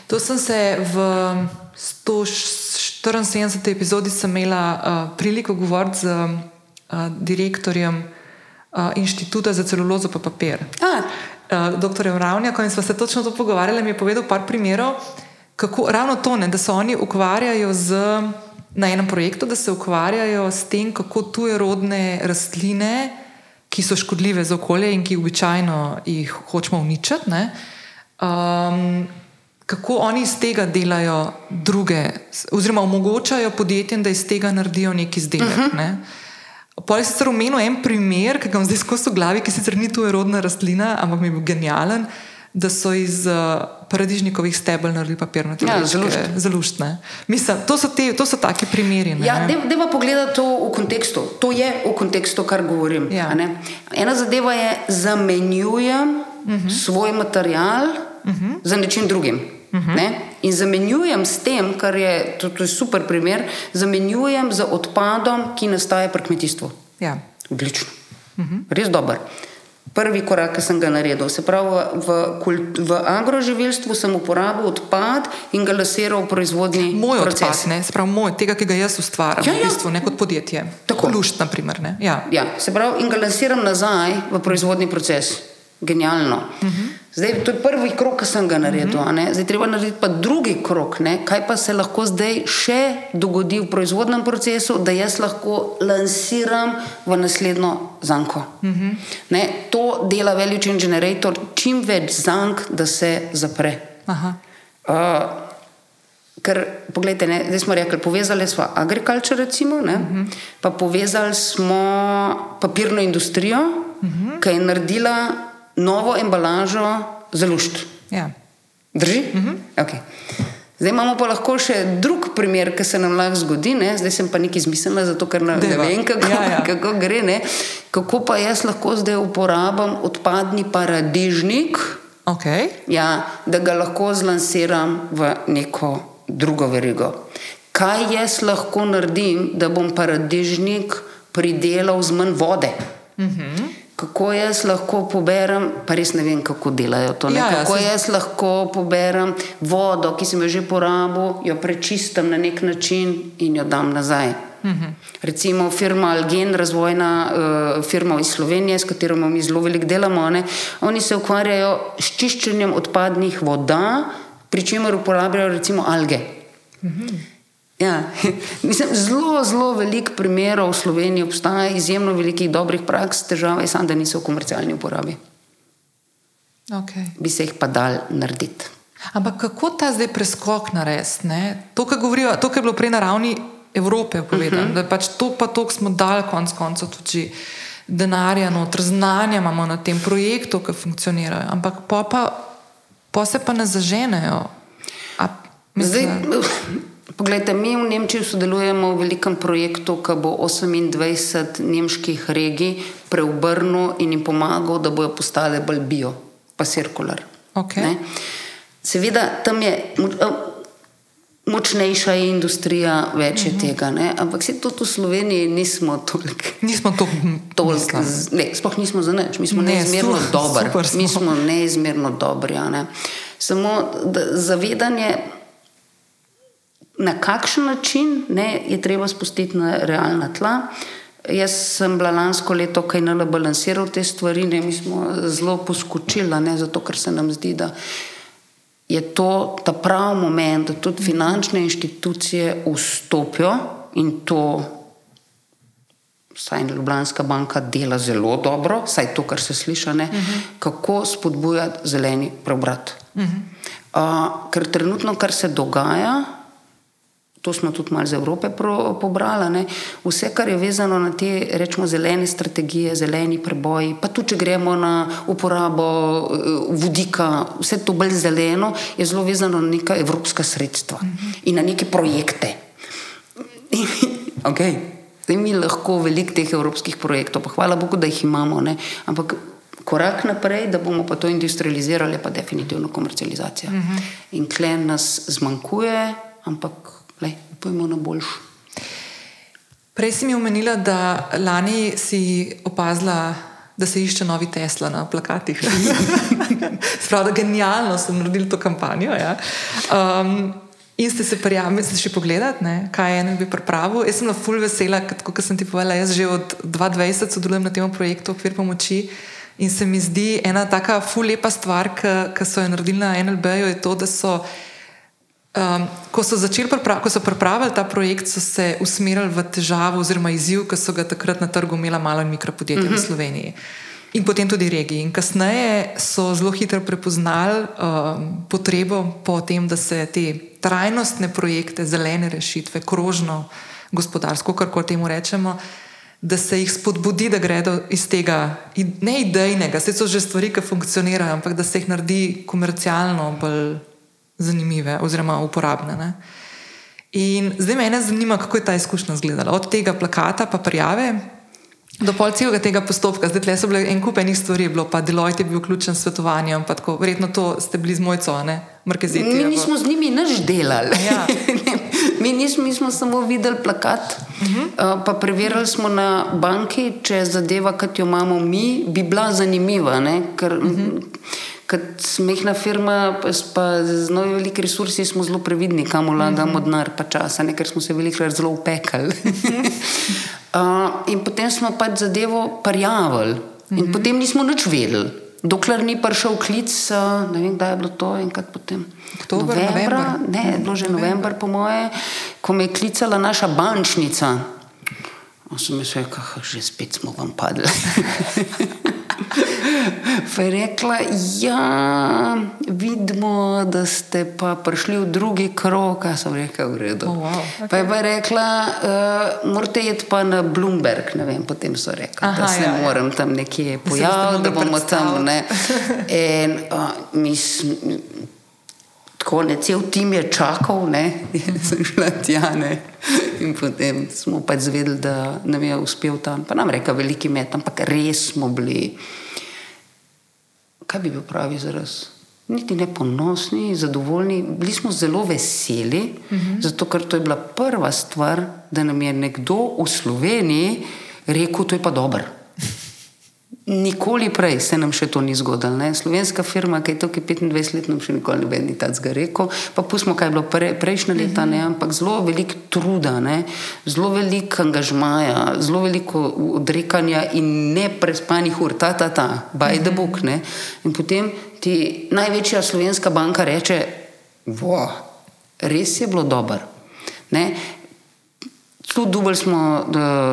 To sem se v 174. epizodi sem imela uh, priliko govoriti z uh, direktorjem uh, inštituta za celulozo pa papir. Uh, Doktor Ravnjak, in smo se točno to pogovarjali, mi je povedal par primerov, kako ravno to, ne, da se oni ukvarjajo z, na enem projektu, da se ukvarjajo s tem, kako tuje rodne rastline, ki so škodljive za okolje in ki običajno jih hočemo uničiti, ne, um, kako oni iz tega delajo druge, oziroma omogočajo podjetjem, da iz tega naredijo neki izdelek. Uh -huh. ne. Pol je sicer omenil en primer, ki ga imam zdaj skozi v glavi, ki sicer ni tuja rodna rastlina, ampak mi je bil genijalen, da so iz uh, paradižnikovih stebel naredili papirnate Ja. Zaluštne. Mislim, to so, te, to so take primeri. ne. Ja, Deva pogledati to v kontekstu. To je v kontekstu, kar govorim. Ja. Ena zadeva je, zamenjujem uh Mhm. -huh. svoj material uh -huh. za nečim drugim. Uh Mhm. -huh. In zamenjujem s tem, kar je, to, to je super primer, zamenjujem z odpadom, ki nastaja pri kmetijstvu. Ja. Odlično. Uh -huh. Res dober. Prvi korak, ki sem ga naredil, se pravi, v, v, agroživilstvu sem uporabil odpad in ga lasiral v proizvodni Moj proces. odpad, ne, se pravi moj, tega, ki ga jaz ustvarjam, Ja, v ja. bistvu, ne kot podjetje. Tako. Lušt, na primer. Ne. Ja. Ja, se pravi, in ga lansiram nazaj v proizvodni proces. Genialno. Uh -huh. Zdaj, to je prvi krok, ki sem ga naredil. Uh -huh. Zdaj, treba narediti pa drugi krok, ne? kaj pa se lahko zdaj še dogodi v proizvodnem procesu, da jaz lahko lansiram v naslednjo zanko. Uh -huh. ne, to dela value chain generator, čim več zank, da se zapre. Aha. Uh, ker, poglejte, ne, zdaj smo rekli, povezali smo agriculture, recimo, ne, uh -huh. pa povezali smo papirno industrijo, uh -huh. ki je naredila novo embalažo za lušt. Ja. Drži? Uh -huh. okay. Zdaj imamo pa lahko še drug primer, ki se nam lahko zgodi. Ne? Zdaj sem pa nekaj izmislila, zato ker ne, ne Dajva. vem, kako, Ja, ja. kako gre. Ne? Kako pa jaz lahko zdaj uporabljam odpadni paradižnik, Okay. ja, da ga lahko zlansiram v neko drugo verigo. Kaj jaz lahko naredim, da bom paradižnik pridelal z manj vode? Uh -huh. Kako jaz lahko poberem, pa res ne vem, kako delajo to. ne, Ja, ja, kako se- jaz lahko poberem vodo, ki sem jo že porabil, jo prečistim na nek način in jo dam nazaj. -huh. Recimo firma Algen, razvojna uh, firma iz Slovenije, s katero mi zelo veliko delamo, ne, oni se ukvarjajo s čiščenjem odpadnih voda, pri čemer uporabljajo recimo alge. -huh. Ja, mislim, zelo, zelo veliko primerov v Sloveniji obstaja, izjemno velikih dobrih praks, težava je samo, da niso v komercialni uporabi. Okay. Bi se jih pa dal narediti. Ampak kako ta zdaj preskok narediti? To, kar govorijo, to, kar je bilo prej na ravni Evrope povedano, uh -huh. da pač to pa to smo dali konec koncev tudi denarja, notr, znanja imamo na tem projektu, ki funkcionirajo, ampak po, pa, po se pa ne zaženejo. A, Zdaj, mislim, poglejte, mi v Nemčiji sodelujemo v velikem projektu, ki bo 28 nemških regij preobrnil in jim pomagal, da bodo postale bolj bio, pa cirkular. Okej. Ne? Seveda, tam je eh, močnejša je industrija, več je -huh. tega, ne? ampak se tudi v Sloveniji nismo toliko. nismo to Toliko, ne, sploh nismo za nič, mi smo Ne, neizmerno dobri. Mi smo neizmerno dobri. Ne? Samo da, zavedanje, na kakšen način ne, je treba spustiti na realna tla. Jaz sem bila lansko leto, kaj nala balansiral te stvari, ne, mi smo zelo poskočili, ne, zato ker se nam zdi, da je to ta pravi moment, da tudi finančne inštitucije vstopijo in to Saj Ljubljanska banka dela zelo dobro, saj to, kar se sliši, uh -huh. kako spodbujati zeleni preobrat. Uh -huh. uh, ker trenutno, kar se dogaja, to smo tudi malo iz Evrope pro, pobrali, ne, vse, kar je vezano na te, rečemo, zelene strategije, zeleni preboji, pa tudi, če gremo na uporabo uh, vodika, vse to bolj zeleno, je zelo vezano na neka evropska sredstva in na neke projekte. okay. Zdaj mi lahko veliko teh evropskih projektov, pa hvala Bogu, da jih imamo, ne? ampak korak naprej, da bomo pa to industrializirali, pa definitivno komercializacija. Uh -huh. In klen nas zmanjkuje, ampak upajmo na boljš. Prej si mi omenila, da lani si opazila, da se išče novi Tesla na plakatih. Spravno, da genialno so naredili to kampanjo. Ja. Um, In ste se prijavili, ste še pogledali, ne, kaj je NLB pripravil. Jaz sem na full vesela, kot sem ti povedala, jaz že od 2020 sodelujem na tem projektu Okvir pomoči. In se mi zdi ena taka full lepa stvar, ki so jo naredili na NLB-ju, je to, da so, um, ko so ko so pripravili ta projekt, so se usmerili v težavo oziroma izziv, ki so ga takrat na trgu imela malo in mikropodjetja mm -hmm. v mhm. Sloveniji. In potem tudi regiji. In kasneje so zelo hitro prepoznali um, potrebo po tem, da se te trajnostne projekte, zelene rešitve, krožno gospodarsko, kar temu rečemo, da se jih spodbudi, da gredo iz tega, ne idejnega, vse so že stvari, ki funkcionirajo, ampak da se jih naredi komercialno bolj zanimive oziroma uporabne. Ne? In zdaj me zanima, kako je ta izkušnja izgledala. Od tega plakata pa prijave. Do pol celega tega postopka, zdaj le so bile en kup enih stvari, bilo pa Deloitte je bil vključen s svetovanjem, pa tako, verjetno to ste bili z mojco, ne, Markeziti. Mi nismo z njimi nič delali. Ja. mi, nismo, mi smo samo videli plakat, uh -huh. uh, pa preverili smo na banki, če zadeva, kot jo imamo mi, bi bila zanimiva. Ne, ker, uh -huh kot smehna firma, pa z novimi velikimi resursi, smo zelo previdni, kam vlagamo mhm. denar, pa časa, ne, ker smo se veliko zelo upekali. uh, in potem smo pač zadevo prijavili, in mm -hmm. potem nismo nič vedeli. Dokler ni prišel klic, ne vem, kdaj je bilo to, enkrat potem. Oktober, novembra, ne, je bilo že november, po moje, ko me je klicala naša bančnica. Sem jaz rekel, že spet smo vam padli. Pa je rekla, da ja, vidimo, da ste pa prišli v drugi krog, a sem rekel, v redu. Oh, wow. okay. Pa je pa rekla, uh, morate iti pa na Bloomberg, ne vem, potem so rekli, Aha, da se ja, ja. moram ja. tam nekje pojaviti, da bomo tam. Ne. In uh, mi smo. Tako ne, cel tim je čakal, ne, in sem šla tja. Ne. In potem smo pač zvedeli, da nam je uspel tam. Pa nam reka, veliki met, ampak res smo bili kaj bi bil pravi izraz? Niti ne ponosni, zadovoljni, bili smo zelo veseli, uh mhm. -huh. zato ker to je bila prva stvar, da nam je nekdo v Sloveniji rekel, da je pa dobro. Nikoli prej se nam še to ni zgodilo. Ne? Slovenska firma, ki je tukaj 25 let, nam še nikoli ne bi tako rekel. Pa pustimo, kaj je bilo pre, prejšnje leta, ne? ampak zelo veliko truda, ne? zelo veliko angažmaja, zelo veliko odrekanja in neprespanih ur, ta, ta, ta, by the book. Ne? In potem ti največja slovenska banka reče: Wow, res je bilo dobro. Tu dubaj smo uh,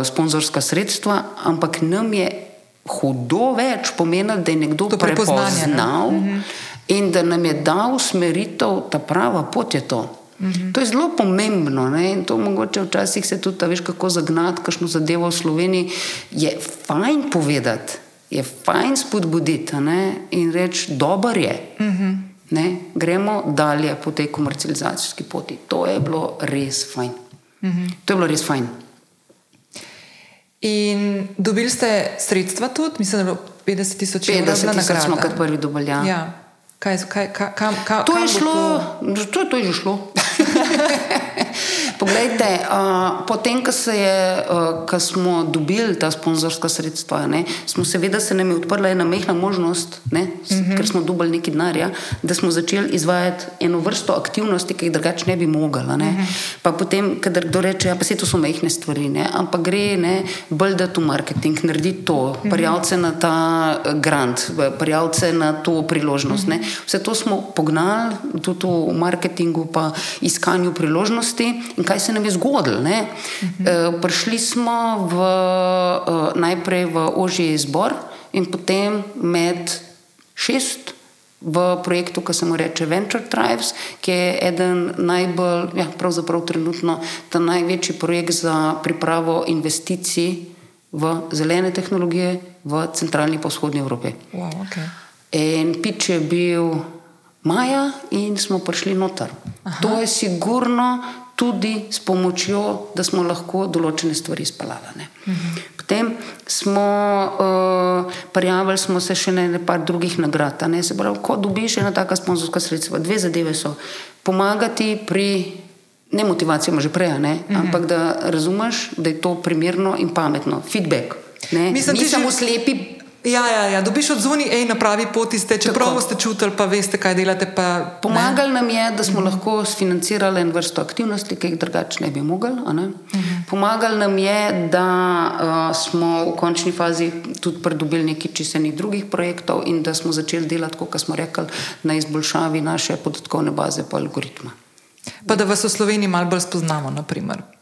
sponzorska sredstva, ampak nam je hudo več pomeni, da je nekdo prepoznal mm -hmm. in da nam je dal usmeritev, ta prava pot je to. -hmm. To je zelo pomembno ne? in to mogoče včasih se tudi, veš, kako zagnati, kakšno zadevo v Sloveniji. Je fajn povedati, je fajn spodbuditi ne? in reči, dober je. -hmm. Ne, gremo dalje po tej komercializacijski poti. To je bilo res fajn. -hmm. To je bilo res fajn. In dobili ste sredstva tudi, mislim, da je bilo 50 tisoč evrov. 50 tisoč smo kot prvi dobili. Ja. Ja. Kaj, kaj, kam, kam, to, je šlo? To, to je že šlo. Poglejte, uh, potem, ko, je, uh, ko smo dobili ta sponzorska sredstva, ne, smo seveda se nam je odprla ena mehna možnost, ne, mm -hmm. ker smo dobili nekaj denarja, da smo začeli izvajati eno vrsto aktivnosti, ki jih drugače ne bi mogli. Mm -hmm. Pa potem, kadar kdo reče, ja, se to so mehne stvari, ne, ampak gre ne, bolj da tu marketing, naredi to, mm -hmm. prijavce na ta grant, prijavce na to priložnost. Mm -hmm. Vse to smo pognali tudi v marketingu, pa iskanju priložnosti kaj se nam je zgodilo. Uh -huh. uh, prišli smo v, uh, najprej v ožji izbor in potem med šest. V projektu, ki se mu reče Venture Tribes, ki je eden najbolj, ja, pravzaprav trenutno, ta največji projekt za pripravo investicij v zelene tehnologije v centralni in vzhodni Evropi. Wow, okay. In pič je bil maja, in smo prišli noter. Aha. To je sigurno tudi s pomočjo, da smo lahko določene stvari izpeljali. Mhm. Potem smo uh, prijavili smo se še na nekaj drugih nagrad. Ne? Se pravi, ko dobiš ena taka sponzorska sredstva, dve zadeve so pomagati pri. Ne motivacijo, že prej, uh mhm. ampak da razumeš, da je to primerno in pametno. Feedback. Ne, Mislim, Mi samo že... slepi Ja, ja, ja. dobiš od zunaj, ej, na pravi poti ste, čeprav ste čutili, pa veste, kaj delate. Pa, Pomagali nam je, da smo lahko sfinancirali en vrsto aktivnosti, ki jih drugače ne bi mogli. Ne? Mm -hmm. Pomagali nam je, da uh, smo v končni fazi tudi pridobili nekaj čisenih drugih projektov in da smo začeli delati, kot smo rekli, na izboljšavi naše podatkovne baze pa algoritma. Pa da vas v Sloveniji malo bolj spoznamo, naprimer.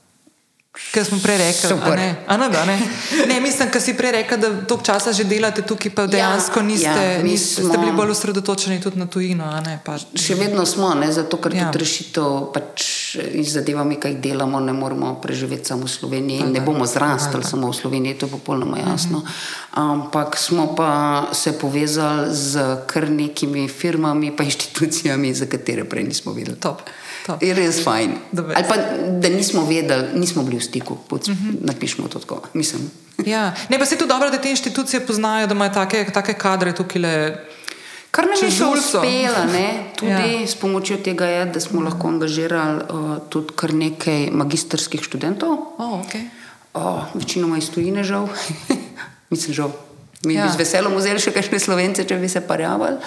Ker smo prej rekli, ne. Ano, da ne. ne, mislim, da si prej rekel, da toliko časa že delate tukaj, pa dejansko ja, niste, ja, niste smo, bili bolj osredotočeni tudi na tujino. Pa, še vedno smo, ne, zato ker ja. tudi rešitev pač iz zadevami, kaj delamo, ne moremo preživeti samo v Sloveniji. Ne bomo zrastali samo v Sloveniji, to je popolnoma jasno. Mhm. Ampak smo pa se povezali z kar nekimi firmami, pa inštitucijami, za katere prej nismo videli. Top. Je res fajn. Ali pa da nismo vedeli, nismo bili v stiku, uh -huh. napišemo to tako. Mislim. Ja. Ne, pa se je tudi dobro, da te inštitucije poznajo, da imajo take, take kadre tukaj. Le... Kar nam je še uspelo, tudi ja. s pomočjo tega, je, da smo lahko angažirali uh, tudi kar nekaj magistrskih študentov. Oh, okay. uh, večinoma iz tujine, žal. Mislim, žal. Mi ja. bi z veseljem vzeli še kakšne slovence, če bi se parjavali.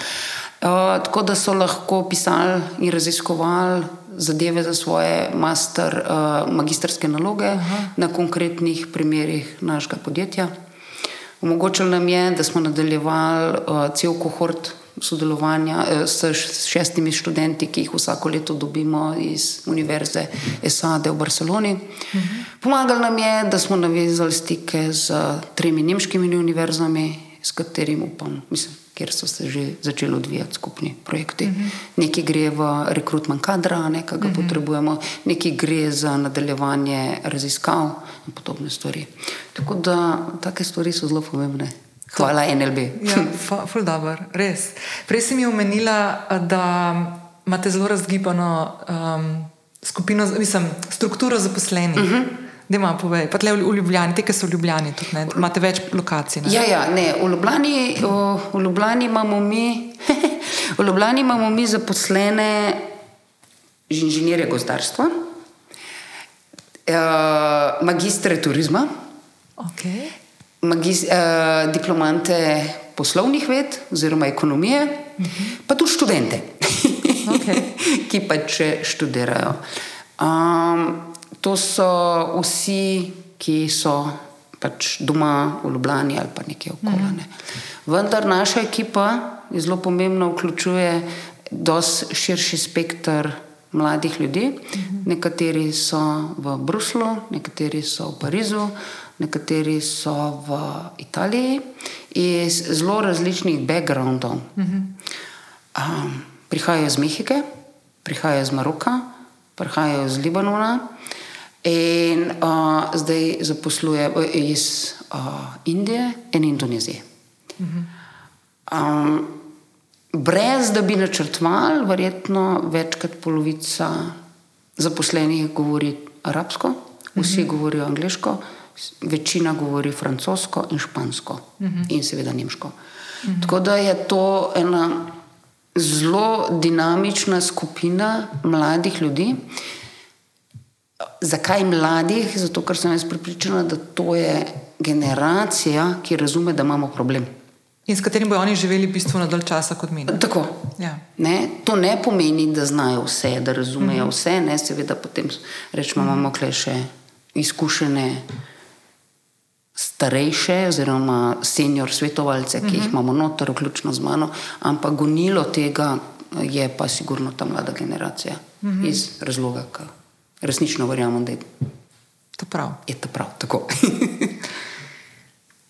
Uh, tako da so lahko pisali in raziskovali zadeve za svoje master, uh, magistrske naloge Aha. na konkretnih primerih našega podjetja. Omogočilo nam je, da smo nadaljevali uh, cel kohort sodelovanja uh, s šestimi študenti, ki jih vsako leto dobimo iz Univerze SAD v Barceloni. Aha. Pomagali nam je, da smo navezali stike z tremi nemškimi univerzami, s katerimi upam, mislim kjer so se že začeli odvijati skupni projekti. Uh -huh. Nekaj gre v rekrutman kadra, nekaj ga uh -huh. potrebujemo, nekaj gre za nadaljevanje raziskav in podobne stvari. Tako da take stvari so zelo pomembne. Hvala, to, NLB. Ja, ful dobro, res. Prej si mi omenila, da imate zelo razgibano um, skupino, mislim, strukturo zaposlenih. Uh -huh. Da ima povej, pa tle v Ljubljani, te, ki so v Ljubljani, tudi ne, imate več lokacij. Ne? Ja, ja, ne, v Ljubljani, v, v Ljubljani imamo mi, v Ljubljani imamo mi zaposlene inženirje gozdarstva, uh, magistre turizma, okay. magis, uh, diplomante poslovnih ved oziroma ekonomije, uh mhm. -huh. pa tudi študente, okay. ki pač študirajo. Um, to so vsi, ki so pač doma v Ljubljani ali pa nekje okoli. Ne. Vendar naša ekipa je zelo pomembna, vključuje precej širši spektr mladih ljudi. Nekateri so v Bruslu, nekateri so v Parizu, nekateri so v Italiji iz zelo različnih backgroundov. Um, prihajajo iz Mehike, prihajajo iz Maroka, prihajajo iz Libanona. In uh, zdaj zaposluje iz uh, Indije in Indonezije. Um, brez da bi načrtovali, verjetno več kot polovica zaposlenih govori arabsko, vsi govorijo angliško, večina govori francosko in špansko, in seveda nemško. Tako da je to ena zelo dinamična skupina mladih ljudi. Zakaj mladih? Zato, ker sem jaz pripričana, da to je generacija, ki razume, da imamo problem. In s katerim bodo oni živeli bistveno dalj časa kot mi. Tako. Ja. Ne, to ne pomeni, da znajo vse, da razumejo mm -hmm. vse, ne, seveda potem rečemo, imamo mm -hmm. še izkušene. Starejše, oziroma senior svetovalce, ki uh -huh. jih mhm. imamo noter, vključno z mano, ampak gonilo tega je pa sigurno ta mlada generacija, mhm. -huh. iz razloga, ker resnično verjamem, da je to prav. Je to prav, tako.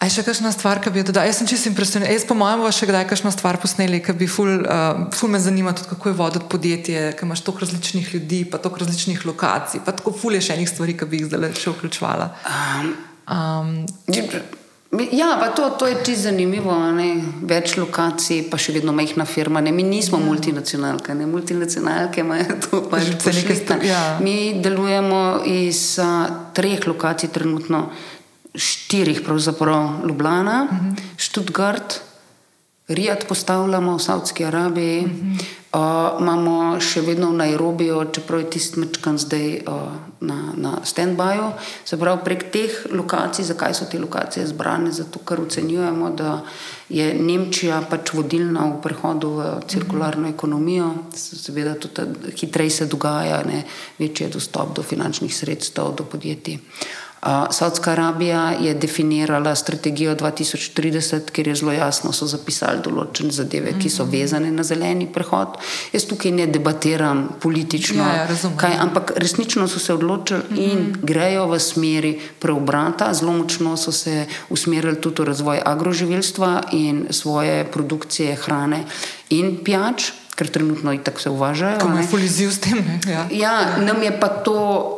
A je še kakšna stvar, ki bi jo dodal? Jaz sem čisto impresionirana. Jaz, po mojem, še kdaj kakšno stvar posneli, ki bi ful, uh, ful me zanimalo, kako je voditi podjetje, ki imaš toliko različnih ljudi, pa toliko različnih lokacij, pa tako ful je še enih stvari, ki bi jih zdaj še vključvala. Um, um, Ja, pa to, to je čisto zanimivo. Ne? Več lokacij, pa še vedno majhna firma. Ne? Mi nismo ja. multinacionalke, ne? multinacionalke imajo to pač nekaj stvari. Ja. Mi delujemo iz uh, treh lokacij, trenutno štirih, pravzaprav Ljubljana, uh mhm. -huh. Študgard, Rijad postavljamo v Saudski Arabiji, uh -huh. uh, imamo še vedno v Nairobiju, čeprav je tisti mečkan zdaj uh, na, na stand-byu. Se pravi, prek teh lokacij, zakaj so te lokacije zbrane? Zato, ker ocenjujemo, da je Nemčija pač vodilna v prehodu v cirkularno uh -huh. ekonomijo, seveda tudi hitreje se dogaja, ne? večji je dostop do finančnih sredstev, do podjetij. Saudska Arabija je definirala strategijo 2030, kjer je zelo jasno, so zapisali določene zadeve, ki so mhm. vezane na zeleni prehod. Jaz tukaj ne debatiram politično, ja, ja, kaj, ampak resnično so se odločili mm -hmm. in grejo v smeri preobrata. Zelo močno so se usmerili tudi v razvoj agroživilstva in svoje produkcije hrane in pijač. Ker trenutno tako se uvažajo. Kako je fuliziv s tem? Ja. ja, nam je pa to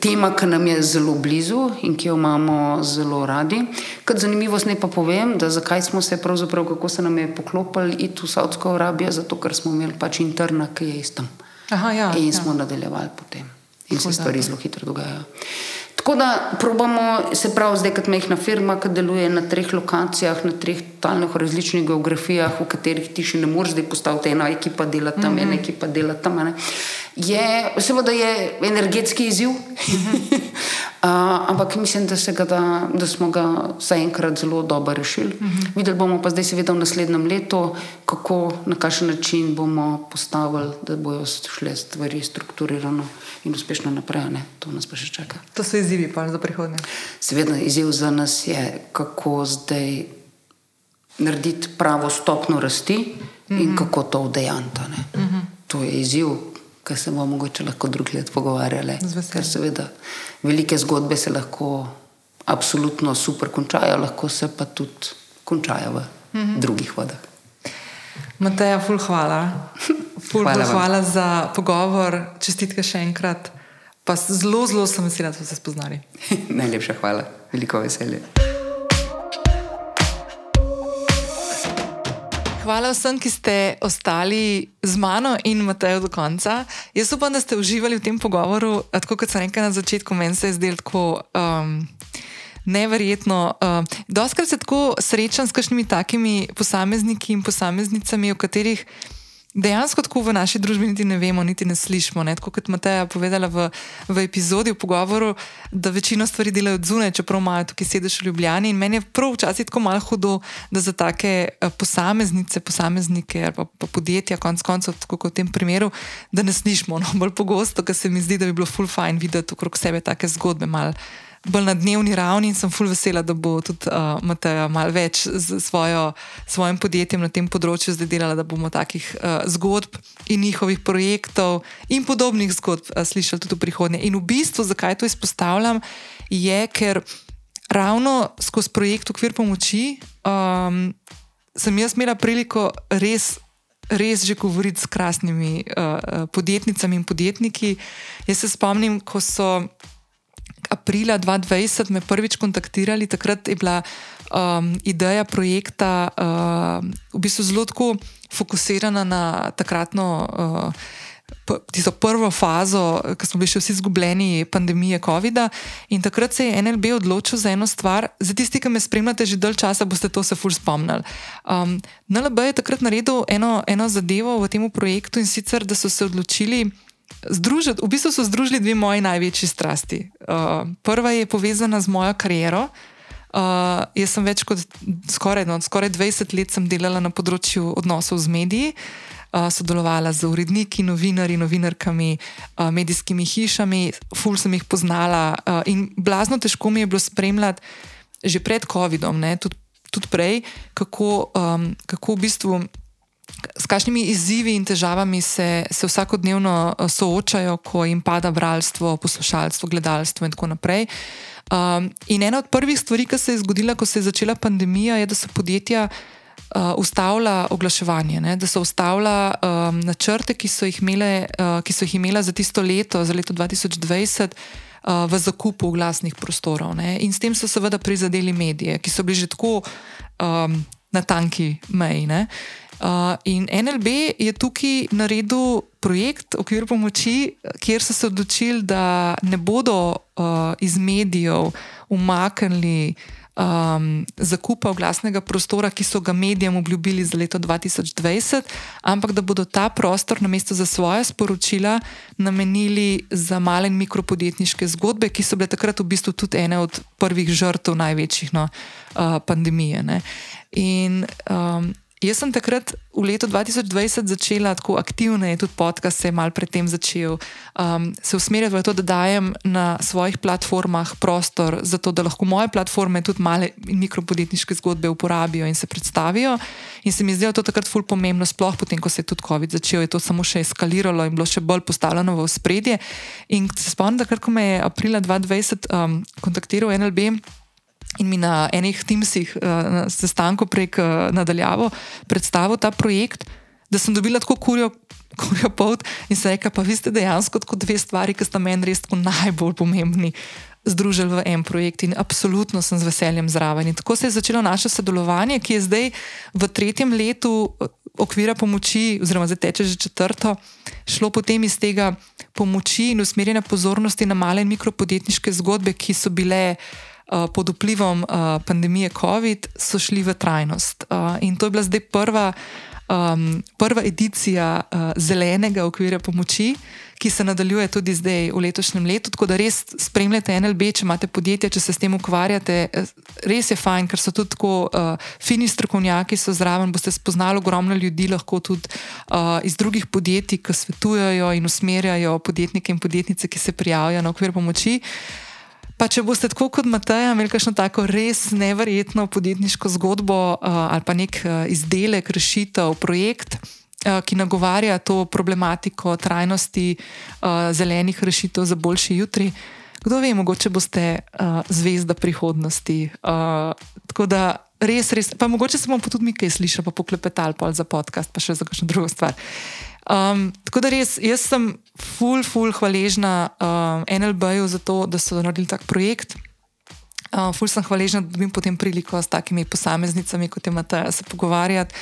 Tema, ki nam je zelo blizu in ki jo imamo zelo radi. Kot zanimivost ne pa povem, da zakaj smo se pravzaprav, kako se nam je poklopili iti v Saudsko Arabijo, zato ker smo imeli pač interna, ki je istem. Aha, ja, in ja. smo nadaljevali potem. In se stvari zelo hitro dogajajo. Tako da probamo, se pravi, zdaj kot mehna firma, ki deluje na treh lokacijah, na treh totalno različnih geografijah, v katerih ti še ne moreš zdaj postaviti ena ekipa dela tam, mm -hmm. ena ekipa dela tam. Ne. Je, seveda je energetski izziv, uh, ampak mislim, da, ga da, da smo ga zaenkrat zelo dobro rešili. Uh -huh. Videli bomo pa zdaj, seveda, v naslednjem letu, kako na kakšen način bomo postavili, da bodo šle stvari strukturirano in uspešno naprej. Ne? To nas pa še čaka. To so izzivi za prihodnje. Seveda, izziv za nas je, kako zdaj narediti pravo stopno rasti uh -huh. in mhm. kako to vdejanta. Uh mhm. -huh. To je izziv ki se bomo mogoče lahko drug let pogovarjali. Ker seveda velike zgodbe se lahko absolutno super končajo, lahko se pa tudi končajo v mhm. drugih vodah. Mateja, ful hvala. Ful hvala, hvala za pogovor, čestitke še enkrat. Pa zelo, zelo sem vesela, da smo se spoznali. Najlepša hvala, veliko veselje. Hvala vsem, ki ste ostali z mano in Matejo do konca. Jaz upam, da ste uživali v tem pogovoru. Tako kot sem rekel na začetku, meni se je zdelo tako um, neverjetno. Um, Doskrat se tako srečam s kakšnimi takimi posamezniki in posameznicami, o katerih dejansko tako v naši družbi niti ne vemo, niti ne slišimo. Tako kot Mateja povedala v, v epizodi, v pogovoru, da večino stvari delajo zunaj, čeprav imajo tukaj sedež v Ljubljani. In meni je prav včasih tako malo hudo, da za take eh, posameznice, posameznike ali pa, pa podjetja, konc koncev, kot v tem primeru, da ne slišimo. No? Bolj pogosto, ker se mi zdi, da bi bilo full fine videti okrog sebe take zgodbe. Mal, bolj na dnevni ravni in sem fulj vesela, da bo tudi uh, Mateja malo več z svojo, svojim podjetjem na tem področju zdaj delala, da bomo takih uh, zgodb in njihovih projektov in podobnih zgodb uh, slišali tudi v prihodnje. In v bistvu, zakaj to izpostavljam, je, ker ravno skozi projekt Okvir pomoči um, sem jaz imela priliko res. Res že govoriti s krasnimi uh, podjetnicami in podjetniki. Jaz se spomnim, ko so aprila 2020 me prvič kontaktirali, takrat je bila um, ideja projekta uh, v bistvu zelo fokusirana na takratno. Uh, Tisto prvo fazo, ko smo bili še vsi izgubljeni, pandemije COVID-a, in takrat se je NLB odločil za eno stvar. Za tisti, ki me spremljate že dalj časa, boste to se ful spomnili. Um, NLB je takrat naredil eno, eno zadevo v tem projektu in sicer, da so se odločili, združiti, v bistvu so združili dve moji največji strasti. Uh, prva je povezana z mojo kariero. Uh, jaz sem več kot skoraj, no, skoraj 20 let delala na področju odnosov z mediji, uh, sodelovala z uredniki, novinarji, novinarkami, uh, medijskimi hišami, ful sem jih poznala uh, in blazno težko mi je bilo spremljati že pred COVID-om, tudi, tudi prej, kako, um, kako v bistvu s kakšnimi izzivi in težavami se, se vsakodnevno eh, soočajo, ko jim pada bralstvo, poslušalstvo, gledalstvo in tako naprej. Um, in ena od prvih stvari, ki se je zgodila, ko se je začela pandemija, je, da so podjetja uh, ustavila oglaševanje, ne? da so ustavila um, načrte, ki so, imele, uh, ki so jih imela za tisto leto, za leto 2020. V zakupu glasnih prostorov. Ne? In s tem so seveda prizadeli medije, ki so bili že tako um, na tanki meji. Uh, Uh, in NLB je tukaj naredil projekt okvir pomoči, kjer so se odločili, da ne bodo uh, iz medijev umaknili um, zakupa oglasnega prostora, ki so ga medijem obljubili za leto 2020, ampak da bodo ta prostor namesto za svoje sporočila namenili za male in mikropodjetniške zgodbe, ki so bile takrat v bistvu tudi ene od prvih žrtev največjih no, uh, pandemije. Ne. In um, Jaz sem takrat v letu 2020 začela tako aktivno, tudi podcast se je mal predtem začel, um, se usmerjati v to, da dajem na svojih platformah prostor za to, da lahko moje platforme tudi male in mikropodjetniške zgodbe uporabijo in se predstavijo. In se mi je to takrat ful pomembno, sploh potem, ko se je tudi COVID začel, je to samo še eskaliralo in bilo še bolj postavljeno v spredje. In se spomnim, da kar ko me je aprila 2020 um, kontaktiral NLB in mi na enih timsih, eh, na sestanku prek eh, nadaljavo, predstavil ta projekt, da sem dobila tako kurjo, kurjo pot in se reka, pa vi ste dejansko kot dve stvari, ki sta meni res najbolj pomembni. Združili v en projekt, in absolutno sem z veseljem zraven. In tako se je začelo naše sodelovanje, ki je zdaj v tretjem letu eh, okvira pomoči, oziroma zdaj teče že četrto, šlo potem iz tega pomoči in usmerjene pozornosti na male in mikropodjetniške zgodbe, ki so bile uh, pod vplivom uh, pandemije COVID, so šli v trajnost. Uh, in to je bila zdaj prva, um, prva edicija uh, zelenega okvira pomoči, ki se nadaljuje tudi zdaj v letošnjem letu. Tako da res spremljate NLB, če imate podjetje, če se s tem ukvarjate. Res je fajn, ker so tudi tako uh, fini strokovnjaki, so zraven. Boste spoznali ogromno ljudi, lahko tudi uh, iz drugih podjetij, ki svetujejo in usmerjajo podjetnike in podjetnice, ki se prijavijo na okvir pomoči. Pa če boste tako kot Matej imeli kakšno tako res neverjetno podjetniško zgodbo uh, ali pa nek uh, izdelek, rešitev, projekt, uh, ki nagovarja to problematiko trajnosti uh, zelenih rešitev za boljši jutri, kdo ve, mogoče boste uh, zvezda prihodnosti. Uh, tako da res, res, pa mogoče se bomo tudi mi kaj slišali, pa poklepetali pa za podcast, pa še za kakšno drugo stvar. Um, tako da res, jaz sem ful, ful hvaležna um, NLB-ju za to, da so naredili tak projekt. Um, ful sem hvaležna, da dobim potem priliko s takimi posameznicami, kot je Matej, se pogovarjati.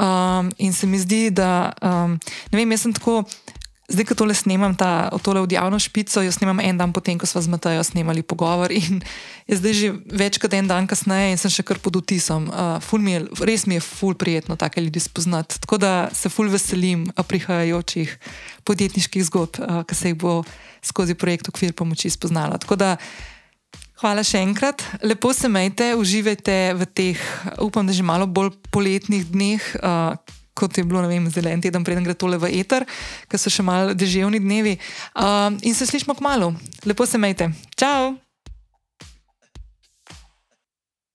Um, in se mi zdi, da um, ne vem, jaz sem tako. Zdaj, ko tole snemam, ta tole odjavno špico, jo snemam en dan potem, ko smo z Matajo snemali pogovor. In je zdaj že več kot en dan kasneje in sem še kar pod vtisom. Uh, mi je, res mi je ful prijetno take ljudi spoznati. Tako da se ful veselim prihajajočih podjetniških zgodb, uh, ki se jih bo skozi projekt Okvir pomoči spoznala. Hvala še enkrat, lepo se majte, uživajte v teh, upam, da že malo bolj poletnih dneh. Uh, kot je bilo vem, zelen teden, preden gre tole v eter, ker so še malo deževni dnevi. Um, in se slišmo k malu. Lepo se majte. Čau!